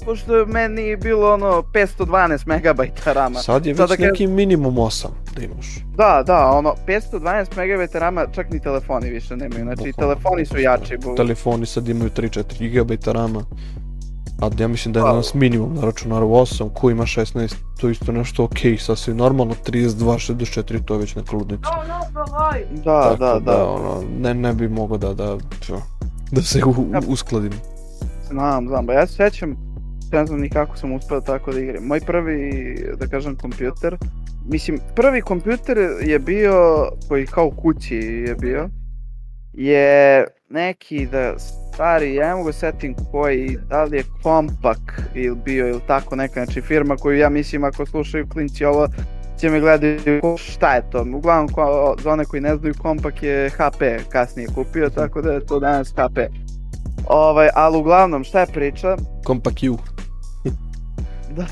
ko, ko što je meni bilo ono 512 megabajta rama. Sad je već da neki minimum 8 da imaš. Da, da, ono, 512 megabajta rama čak ni telefoni više nemaju, znači Bukvalno. telefoni su jači. Bu... Telefoni sad imaju 3-4 GB rama. A ja mislim da je Pa- danas minimum na računaru 8, ko ima 16, to je isto nešto okej, sasvim normalno, 32, 64, to je već neka ludnica. Da, Tako da, da, ono, ne, ne bi mogao da, da, da se u, uskladim. znam, znam, ba ja se sećam, ne znam ni kako sam uspeo tako da igram. Moj prvi, da kažem, kompjuter, mislim, prvi kompjuter je bio, koji kao kući je bio, je neki da stari, ja ne mogu setim koji, da li je Kompak ili bio ili tako neka, znači firma koju ja mislim ako slušaju klinci ovo će me gledaju šta je to, uglavnom ko, za one koji ne znaju Kompak je HP kasnije kupio, tako da je to danas HP. Ovaj, ali uglavnom šta je priča, Compact U. da,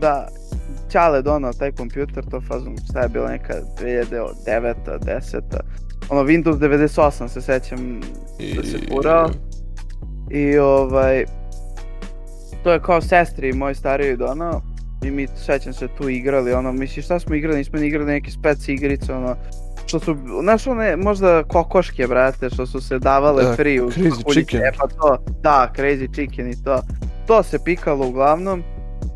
da Ćale donao taj kompjuter, to fazom, šta je bilo neka 2009 10 ono Windows 98 se sećam da se furao. I ovaj to je kao sestri moj stariji donao i mi sećam se tu igrali ono misli šta smo igrali nismo ni igrali neke spec igrice ono što su znaš one možda kokoške brate što su se davale Da, free u Crazy Chicken. e pa to da Crazy Chicken i to to se pikalo uglavnom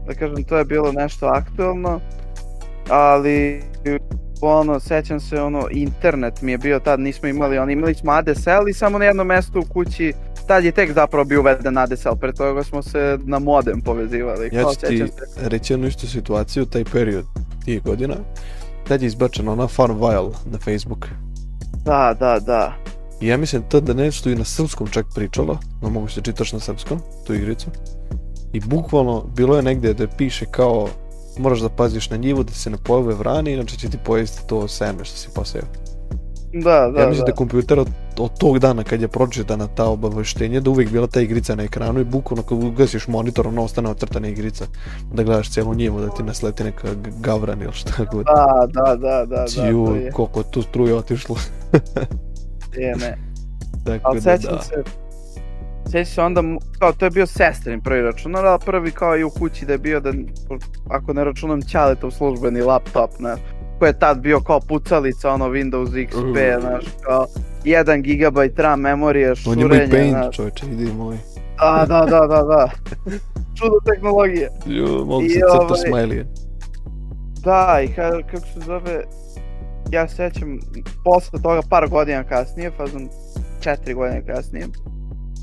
da kažem to je bilo nešto aktuelno ali ono, sećam se, ono, internet mi je bio tad, nismo imali, ono, imali smo ADSL i samo na jednom mestu u kući, tad je tek zapravo bio uveden ADSL, pre toga smo se na modem povezivali. Ja ću ti se, reći jednu istu situaciju, taj period tih godina. Tad je izbačena ona Farmville na Facebook. Da, da, da. I ja mislim to da nešto i na srpskom čak pričalo, no mogu se čitaš na srpskom, tu igricu. I bukvalno bilo je negdje da piše kao moraš da paziš na njivu da se ne pojave vrani, inače će ti pojesti to seme što si poseo. Da, da, ja mislim da, da. kompjuter od, od tog dana kad je pročitana ta obaveštenje da uvijek bila ta igrica na ekranu i bukvalno kad ugasiš monitor ono ostane ocrtana igrica da gledaš cijelu njivu da ti ne sleti neka gavran ili šta god. Da, da, da, da, da, Ju, to je, koliko tu struje otišlo. je, ne. <laughs> Tako Ali da, da. se, sećam se onda, kao to je bio sestrin prvi računar, a prvi kao i u kući da je bio da, ako ne računam Ćaletov službeni laptop, znaš, koji je tad bio kao pucalica, ono Windows XP, Uh. znaš, kao 1 GB RAM memorije, On je moj šurenje, paint, čovječe, idi moj. da, da, da, da, da, čudo tehnologije. Ju, mogu se crta ovaj- smajlije. Da, i ka, kako se zove, ja se sećam, posle toga par godina kasnije, fazom četiri godine kasnije,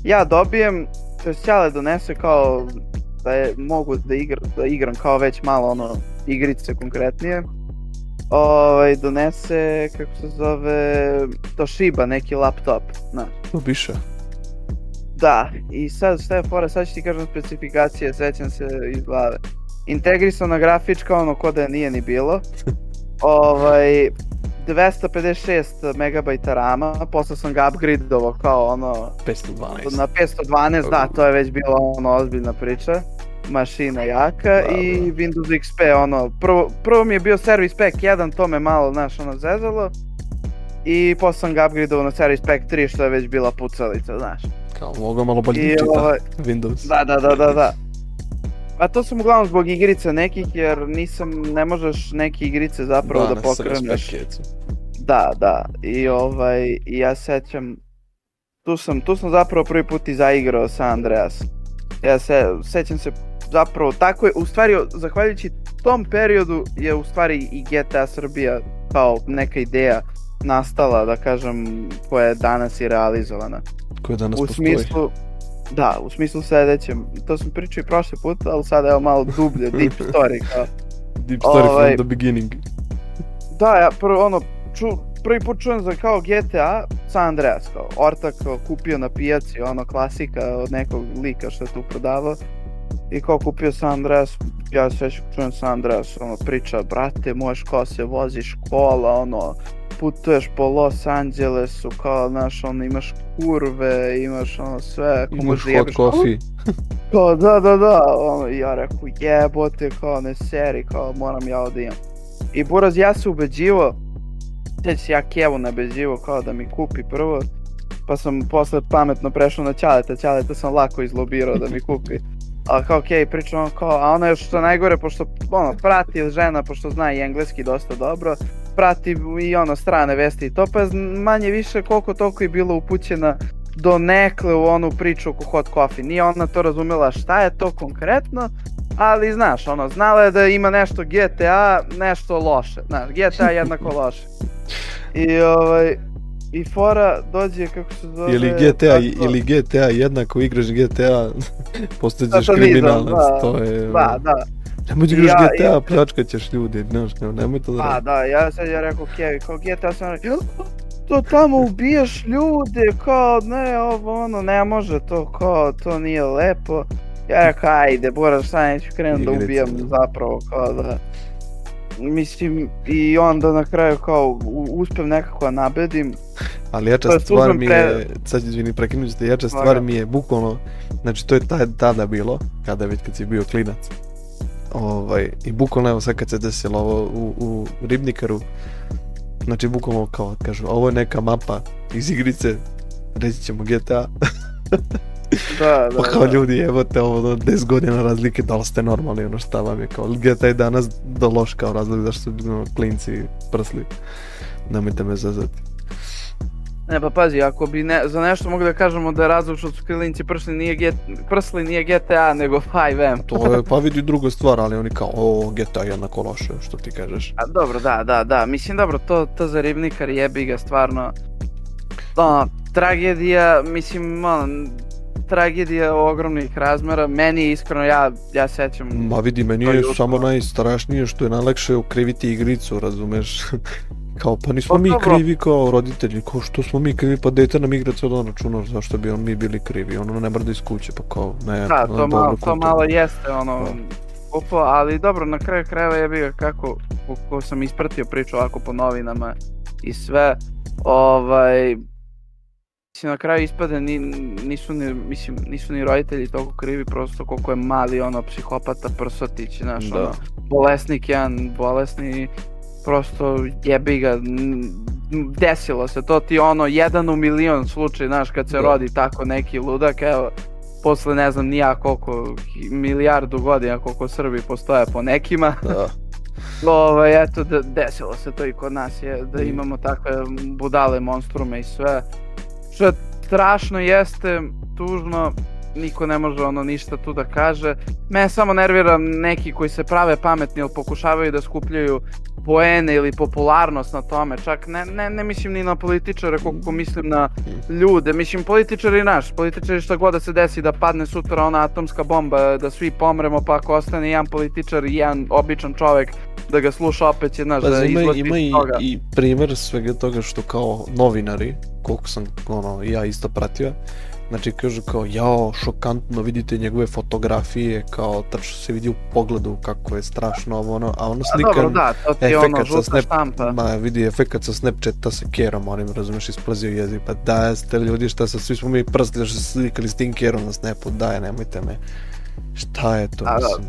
ja dobijem, to je Ćale donese kao da je mogu da, igra, da igram kao već malo ono igrice konkretnije. Ovaj, donese, kako se zove, Toshiba, neki laptop, znaš. To biše. Da, i sad šta je fora, sad ću ti kažem specifikacije, sećam se iz glave. Integrisana grafička, ono ko da je nije ni bilo. <laughs> ovaj, 256 MB rama, posle sam ga upgradeovao kao ono 512. na 512, da, to je već bila ono ozbiljna priča. Mašina jaka Da, i da. Windows XP, ono, prvo, prvo mi je bio Service Pack 1, to me malo, znaš, ono, zezalo. I posle sam ga upgradeovao na Service Pack 3, što je već bila pucalica, znaš. Kao, mogu malo bolje I čita ovaj, Windows. da, da, da, da, da. A to sam uglavnom zbog igrica nekih, jer nisam, ne možeš neke igrice zapravo da, na pokreneš. Da, da. I ovaj, i ja sećam, tu sam, tu sam zapravo prvi put i zaigrao sa Andreas. Ja se, sećam se zapravo, tako je, u stvari, zahvaljujući tom periodu je u stvari i GTA Srbija kao neka ideja nastala, da kažem, koja je danas i realizovana. Koje danas u postoji. smislu, da, u smislu sledećem, to sam pričao i prošli put, ali sad evo malo dublje, deep <laughs> story, kao. Deep story ovaj- from the beginning. Da, ja prvo ono, ču, prvi put čujem za kao GTA San Andreas, kao ortak kao, kupio na pijaci, ono klasika od nekog lika što je tu prodavao. I kao kupio San Andreas, ja se već čujem San Andreas, ono priča, brate, možeš kao se voziš kola, ono, putuješ po Los Angelesu, kao, znaš, ono, imaš kurve, imaš ono sve, ako Imaš možeš da hot coffee. kao da, da, da, ono, ja rekao jebote, kao ne seri, kao moram ja ovdje imam. I Buraz, ja se ubeđivo, sjeća se ja Kevu nabeđivo kao da mi kupi prvo, pa sam posle pametno prešao na Ćaleta, Ćaleta sam lako izlobirao da mi kupi. A kao okej, okay, pričam kao, a ona još što najgore, pošto ono, prati žena, pošto zna i engleski dosta dobro, prati i ono strane vesti i to, pa je manje više koliko toliko i bilo upućena do nekle u onu priču oko hot coffee. Nije ona to razumela šta je to konkretno, ali znaš, ono, znala je da ima nešto GTA, nešto loše. Znaš, GTA jednako loše. I ovaj, i fora dođe kako se zove... Ili GTA, tako- ili GTA jednako igraš GTA, <laughs> postaćeš kriminalac, da. to je... Da, da. Nemoj da igraš Ja- GTA, ja- pljačkat ćeš ljudi, znaš, kao, nemoj to da Pa radiš. da, ja sad ja rekao Kevi, kao GTA sam rekao, to tamo ubijaš ljude, kao ne, ovo ono, ne može to, kao to nije lepo. Ja rekao, ajde, Bora, šta neću krenuti da ubijam da. zapravo, kao da... Mislim, i onda na kraju kao uspem nekako da nabedim. Ali jača je stvar mi pre- je, sad izvini, prekinut ću te, jača stvar mi je bukvalno, znači to je tada bilo, kada već kad si bio klinac. Ovaj, I bukvalno evo sad kad se desilo ovo u, u Ribnikaru, znači bukvalno kao kažu, ovo je neka mapa iz igrice, reći ćemo GTA, <laughs> Da, da, pa kao da. ljudi, evo te ovo do 10 godina razlike, da li ste normalni, ono šta vam je kao, GTA je danas do loš kao razlog zašto su klinci prsli. Nemojte me zazati. Ne, pa pazi, ako bi ne, za nešto mogli da kažemo da je razlog što su klinci prsli nije, G, prsli nije GTA, nego 5M. To je, pa vidi druga stvar, ali oni kao, o, GTA je jednako loše, što ti kažeš. A dobro, da, da, da. Mislim, dobro, to, to za ribnikar jebi ga stvarno. Ono, tragedija, mislim, ono, tragedija ogromnih razmera. Meni je iskreno, ja, ja sećam... Ma vidi, meni je samo najstrašnije što je najlakše ukriviti igricu, razumeš? <laughs> Kao, pa nismo Pa mi dobro. krivi kao roditelji, kao što smo mi krivi, pa dete nam igra cijelo dan računar, zašto bi on mi bili krivi, ono ne mrda iz kuće, pa kao, ne, Da, ono, to, malo, to malo jeste ono Da. glupo, ali dobro, na kraju krajeva je bio kako, kako sam ispratio priču ovako po novinama i sve, ovaj, mislim na kraju ispade ni, nisu, ni, mislim, nisu ni roditelji toliko krivi, prosto koliko je mali ono psihopata prsotić, znaš, Da. ono, bolesnik jedan, bolesni, prosto jebi ga, desilo se, to ti ono jedan u milion slučaj, znaš, kad se Da. rodi tako neki ludak, evo, posle ne znam ni ja koliko, milijardu godina koliko Srbi postoje po nekima, Da, <laughs> ovaj, eto, da, desilo se to i kod nas je, da Mm. imamo takve budale, monstrume i sve. Što je strašno jeste, tužno, niko ne može ono ništa tu da kaže. Mene samo nervira neki koji se prave pametni ili pokušavaju da skupljaju poene ili popularnost na tome, čak ne, ne, ne mislim ni na političare koliko mislim na ljude, mislim političari naš, političari šta god da se desi da padne sutra ona atomska bomba, da svi pomremo pa ako ostane jedan političar i jedan običan čovek da ga sluša opet će naš da Pazi, ima, ima i, toga. i primjer svega toga što kao novinari, koliko sam ono, ja isto pratio, znači kažu kao jao, šokantno, vidite njegove fotografije, kao tačno se vidi u pogledu kako je strašno ovo ono, a ono A slika, dobro, da, to ti je ono žuta snap- štampa. ma vidi efekat sa Snapchata sa kerom, onim razumeš, isplazio jezik, pa da ste ljudi, šta sa, svi smo mi prsti da su se slikali s tim kerom na snapu, daj, nemojte me, šta je to, A, da. mislim,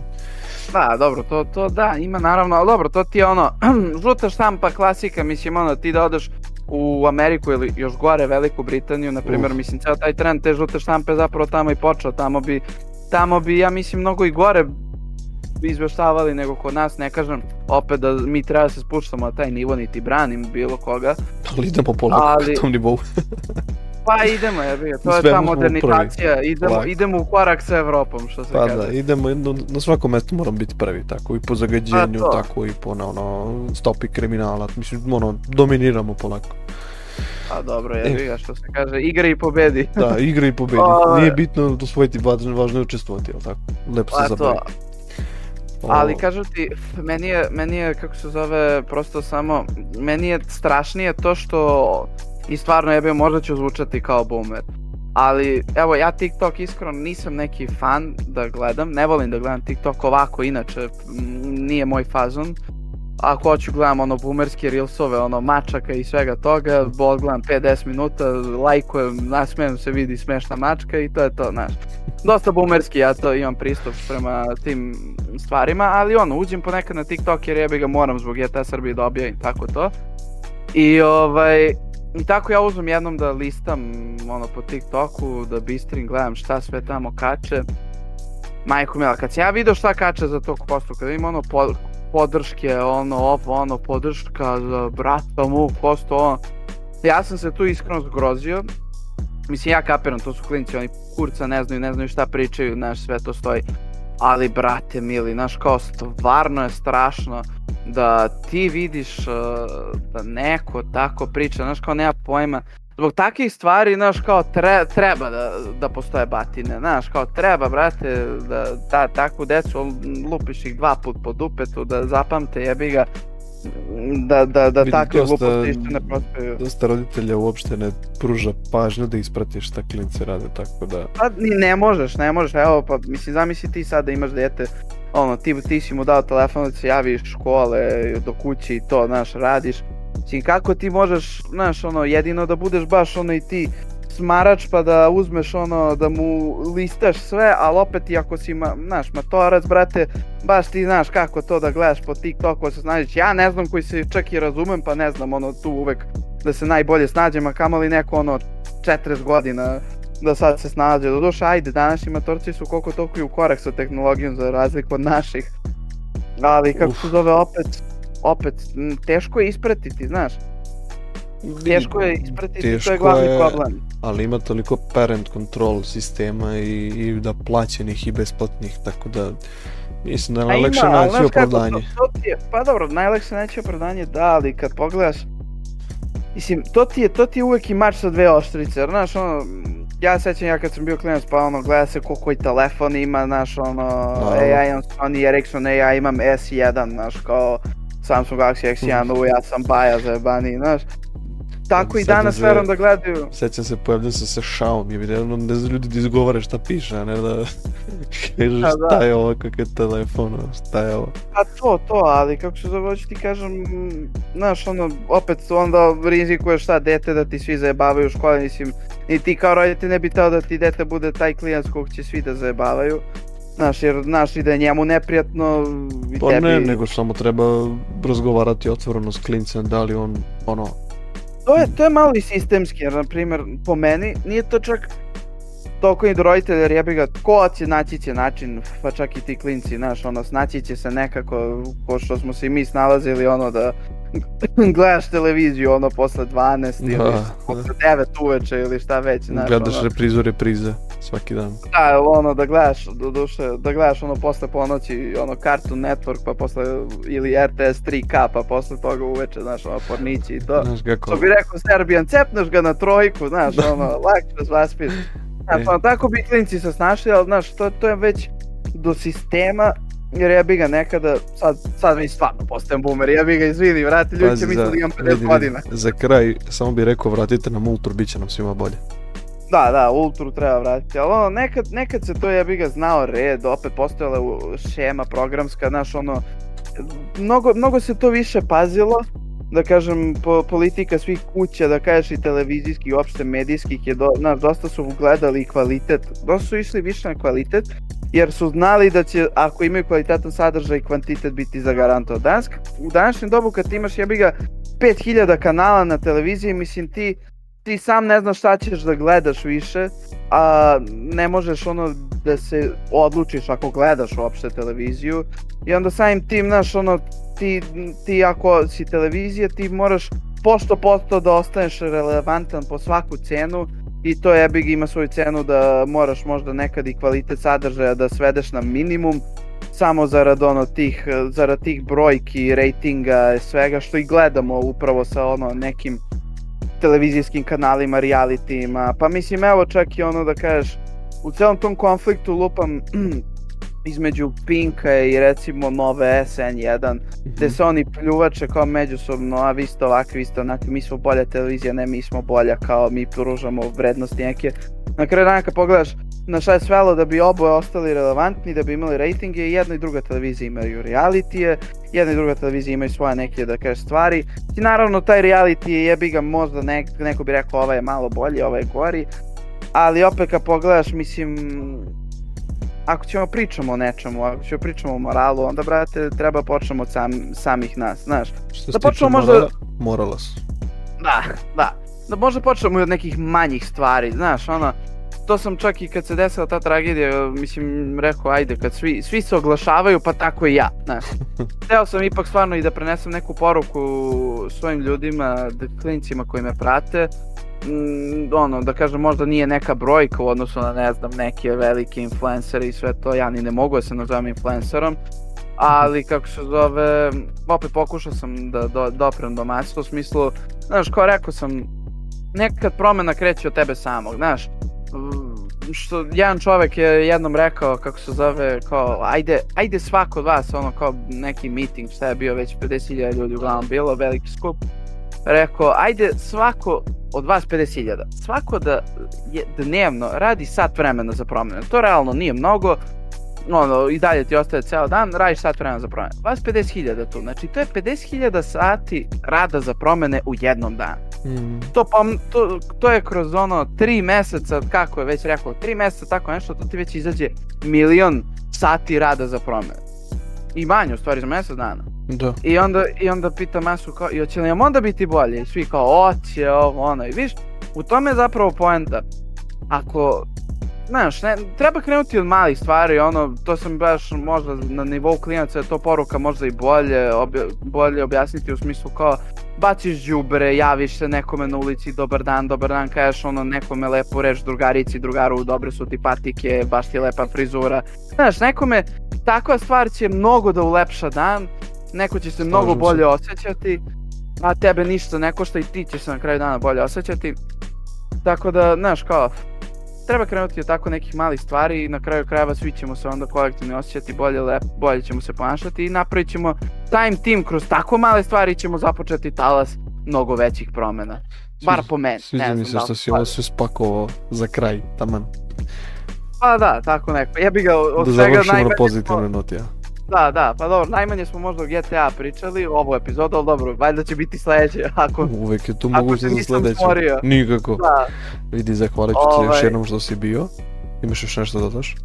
Da, dobro, to, to da, ima naravno, ali dobro, to ti je ono, <clears throat> žuta štampa, klasika, mislim, ono, ti da odeš u Ameriku ili još gore Veliku Britaniju, na primjer, mislim, ceo taj trend te žute štampe zapravo tamo i počeo, tamo bi, tamo bi, ja mislim, mnogo i gore izveštavali nego kod nas, ne kažem opet da mi treba da se spuštamo na taj nivo, niti branim bilo koga, ali idemo polako Ali- tom nivou. <laughs> pa idemo, jebi ga, to je ta modernizacija, idemo, Lako. idemo u korak sa Evropom, što se Pa kaže. da, idemo, na svakom mestu moramo biti prvi, tako i po zagađenju, Pa tako i po na ono, stopi kriminala, mislim, ono, dominiramo polako. Pa dobro, jebi ga, što se kaže, igra i pobedi. Da, <laughs> igra i pobedi, Ovaj. nije bitno osvojiti, važno, važno je učestvovati, jel tako? Lepo se Pa zabavi. Ali kažem ti, meni je, meni je, kako se zove, prosto samo, meni je strašnije to što, i stvarno jebe, možda ću zvučati kao boomer, ali evo ja TikTok iskreno nisam neki fan da gledam, ne volim da gledam TikTok ovako inače, nije moj fazon. Ako hoću gledam ono boomerske reelsove, ono mačaka i svega toga, bol gledam 5-10 minuta, lajkujem, nasmijem se, vidi smešna mačka i to je to, znaš. Dosta boomerski, ja to imam pristup prema tim stvarima, ali ono, uđem ponekad na TikTok jer jebi ga moram zbog GTA Srbije da objavim tako to. I ovaj, i tako ja uzmem jednom da listam ono po TikToku, da bistrim, gledam šta sve tamo kače. Majko mila, kad sam ja video šta kače za tog postu, kad vidim ono po, podrške, ono ovo, ono podrška za brata mu, posto ono. Ja sam se tu iskreno zgrozio. Mislim, ja kapiram, to su klinci, oni kurca ne znaju, ne znaju šta pričaju, znaš, sve to stoji. Ali, brate mili, znaš, kao stvarno je strašno da ti vidiš uh, da neko tako priča, znaš, kao nema pojma. Zbog takvih stvari, znaš, kao tre, treba da, da postoje batine, znaš, kao treba, brate, da ta, takvu decu lupiš ih dva put po dupetu, da zapamte, jebi ga, da, da, da Vidim, takve dosta- gluposti isto ne prospeju. Dosta roditelja uopšte ne pruža pažnju da isprati šta klinci rade, tako da... Pa ni ne možeš, ne možeš, evo pa mislim zamisli ti sad da imaš dete, ono ti, ti si mu dao telefon da se javi iz škole do kuće i to, znaš, radiš. Mislim kako ti možeš, znaš, ono jedino da budeš baš ono i ti smarač pa da uzmeš ono da mu listaš sve, ali opet i ako si ma, znaš, matorac, brate, baš ti znaš kako to da gledaš po TikToku, se snađeš. Ja ne znam koji se čak i razumem, pa ne znam, ono tu uvek da se najbolje snađem, a kamoli neko ono 40 godina da sad se snađe. Doduše, ajde, današnji matorci su koliko toliko i u korak sa tehnologijom za razliku od naših. Ali kako Uf. se zove opet, opet, teško je ispratiti, znaš. Teško je ispratiti, to je Teško glavni je, problem. ali ima toliko parent control sistema i, i da plaćenih i besplatnih, tako da mislim da je najlakše naći kako, opravdanje. To, to ti je, pa dobro, najlakše naći opravdanje, da, ali kad pogledaš, mislim, to ti je, to ti je uvek i mač sa dve oštrice, jer, znaš, ono, ja se sećam ja kad sam bio klinac, pa ono, gleda se ko koji telefon ima, znaš, ono, Naravno. ja imam Sony Ericsson, ja imam S1, znaš, kao, Samsung Galaxy S1, u ja sam baja za jebani, znaš. Tako i danas se- verujem da gledaju. Sećam se, pojavljam se sa Xiaomi, evidentno ne znaju ljudi da izgovore šta piše, a ne da <laughs> kažeš Pa da. šta je ovo, kak je telefon, šta je ovo. Pa to, to, ali kako se zove, hoću ti kažem, znaš, ono, opet onda rizikuješ šta, dete da ti svi zajebavaju u školi, mislim, i ti kao roditelj ne bi teo da ti dete bude taj klijent s kog će svi da zajebavaju. Znaš, jer znaš i da je njemu neprijatno i Pa tebi... ne, nego samo treba razgovarati otvoreno s klincem, da li on, ono, To je, to je malo i sistemski, jer, na primjer, po meni, nije to čak toliko i do roditelja, jer jebi ga, ko će naći će način, pa čak i ti klinci, znaš, ono, snaći će se nekako, ko što smo se i mi snalazili, ono, da <laughs> gledaš televiziju, ono, posle 12 ili Da. posle 9 uveče ili šta već, znaš, gledaš ono, reprizu reprize svaki dan. da, ono, da gledaš, do duše, da gledaš, ono, posle ponoći, ono, Cartoon Network, pa posle, ili RTS 3K, pa posle toga uveče, znaš, ono, pornići i to. Znaš kako, Što bi rekao Serbijan, cepneš ga na trojku, znaš, ono, lakše s vaspit. Znaš, E. ono, tako bi klinci se snašli, ali znaš, to, to je već do sistema, jer ja bi ga nekada, sad, sad mi stvarno postajem boomer, ja bi ga izvini, vrati, ljudi će misle za- da imam 50 vidi, vidi, godina. Za kraj, samo bih rekao, vratite nam Ultru, bit će nam svima bolje. Da, da, Ultru treba vratiti, ali ono, nekad, nekad se to ja bi ga znao red, opet postojala šema programska, znaš, ono, mnogo, mnogo se to više pazilo, da kažem, po, politika svih kuća, da kažeš i televizijskih, uopšte medijskih je, do, znaš, dosta su gledali kvalitet, dosta su išli više na kvalitet, jer su znali da će, ako imaju kvalitetan sadržaj, kvantitet biti zagarantovan. Danas, u današnjem dobu kad imaš jebi ga 5000 kanala na televiziji, mislim ti ti sam ne znaš šta ćeš da gledaš više, a ne možeš ono da se odlučiš ako gledaš uopšte televiziju. I onda samim tim, znaš, ono, ti, ti ako si televizija, ti moraš posto posto da ostaneš relevantan po svaku cenu i to jebi ga ima svoju cenu da moraš možda nekad i kvalitet sadržaja da svedeš na minimum samo zarad ono tih, zarad tih brojki, rejtinga, svega što i gledamo upravo sa ono nekim televizijskim kanalima, realitijima, pa mislim evo čak i ono da kažeš u celom tom konfliktu lupam <clears throat> između Pinka i recimo nove SN1 gde se oni pljuvače kao međusobno, a vi ste ovakvi, vi ste onakvi, mi smo bolja televizija, ne mi smo bolja kao mi pružamo vrednosti neke. Na kraju dana kad pogledaš na šta je svelo da bi oboje ostali relevantni, da bi imali rejtinge i jedna i druga televizija imaju realitije, jedna i druga televizija imaju svoje neke da kažeš stvari. I naravno taj reality je jebi ga možda nek, neko bi rekao ovaj je malo bolji, ovaj je gori, ali opet kad pogledaš mislim ako ćemo pričamo o nečemu, ako ćemo pričamo o moralu, onda brate treba počnemo od sam, samih nas, znaš. Što se Da počnemo možda- morala, morala su. Da, da. Da možda počnemo i od nekih manjih stvari, znaš, ono, to sam čak i kad se desila ta tragedija, mislim, rekao, ajde, kad svi, svi se oglašavaju, pa tako i ja, znaš. <laughs> Hteo sam ipak stvarno i da prenesem neku poruku svojim ljudima, da klincima koji me prate, mm, ono, da kažem, možda nije neka brojka u odnosu na, ne znam, neke velike influencere i sve to, ja ni ne mogu da se nazovem influencerom, ali kako se zove, opet pokušao sam da do, doprem do masa, u smislu, znaš, kao rekao sam, nekad promena kreće od tebe samog, znaš, što jedan čovek je jednom rekao kako se zove kao ajde ajde svako od vas ono kao neki meeting šta je bio već 50.000 ljudi uglavnom bilo veliki skup rekao ajde svako od vas 50.000 svako da je dnevno radi sat vremena za promene to realno nije mnogo ono, i dalje ti ostaje ceo dan, radiš sat vremena za promene. Vas 50.000 tu, znači to je 50.000 sati rada za promene u jednom danu Mm. to, pa, to, to je kroz ono 3 meseca, kako je već rekao, 3 meseca tako nešto, to ti već izađe milion sati rada za promene. I manje, u stvari, za mesec dana. Da. I onda, i onda pita masu kao, i hoće li nam onda biti bolje? I svi kao, oće, ovo, ono. I viš, u tome je zapravo poenta. Ako, znaš, ne, treba krenuti od malih stvari, ono, to sam baš možda na nivou klinaca, je to poruka možda i bolje, obja, bolje objasniti u smislu kao, baciš đubre, javiš se nekome na ulici, dobar dan, dobar dan, kažeš ono nekome lepo reč drugarici, drugaru, dobre su ti patike, baš ti lepa frizura. Znaš, nekome takva stvar će mnogo da ulepša dan, neko će se mnogo Slažem se. bolje osjećati, a tebe ništa ne košta i ti ćeš se na kraju dana bolje osjećati. Tako da, znaš, kao, treba krenuti od tako nekih malih stvari i na kraju krajeva svi ćemo se onda kolektivno osjećati bolje, lep, bolje ćemo se ponašati i napravit ćemo time team kroz tako male stvari ćemo započeti talas mnogo većih promena. Bar po meni. Sviđa mi se da što si ovo sve spakovao za kraj, taman. Pa da, tako neko. Ja bi ga od Da svega završimo na najmanje pozitivnoj noti, ja. Da, da, pa dobro, najmanje smo možda o GTA pričali ovu epizodu, ali dobro, valjda će biti sledeće, ako... Uvek je tu mogućnost se za stvorio. Nikako. Da, Vidi, zahvalit ću ti još Ovaj. jednom što si bio. Imaš još nešto da dodaš?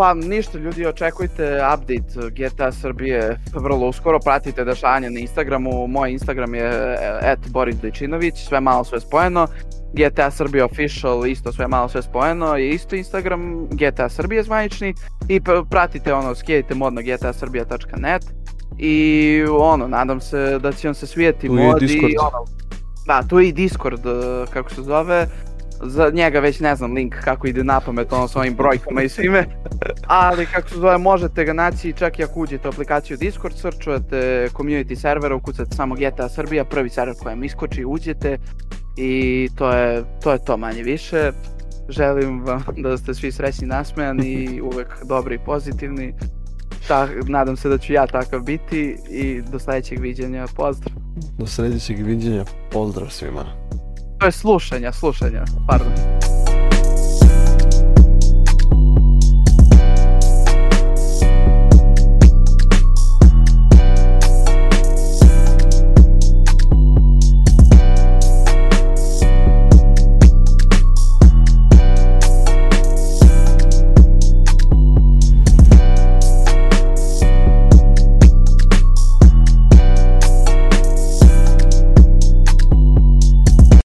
pa ništa ljudi, očekujte update GTA Srbije vrlo uskoro, pratite dešavanja na Instagramu, moj Instagram je e, at Boris sve malo sve spojeno, GTA Srbija official, isto sve malo sve spojeno, je isto Instagram, GTA Srbije zvanični i p- pratite ono, skijajte mod na gtasrbija.net i ono, nadam se da će vam se svijeti mod i ono, da, tu je i Discord, e, kako se zove, za njega već ne znam link kako ide na pamet, ono s ovim brojkama i svime, <laughs> ali kako se zove, možete ga naći čak i ako uđete u aplikaciju Discord, srčujete community servera, ukucate samo GTA Srbija, prvi server koji vam iskoči, uđete i to je to, je to manje više. Želim vam <laughs> da ste svi srećni, nasmejani i <laughs> uvek dobri i pozitivni. Ta, nadam se da ću ja takav biti i do sledećeg viđenja. Pozdrav. Do sledećeg viđenja, pozdrav svima. Слушание, слушание, Пардон.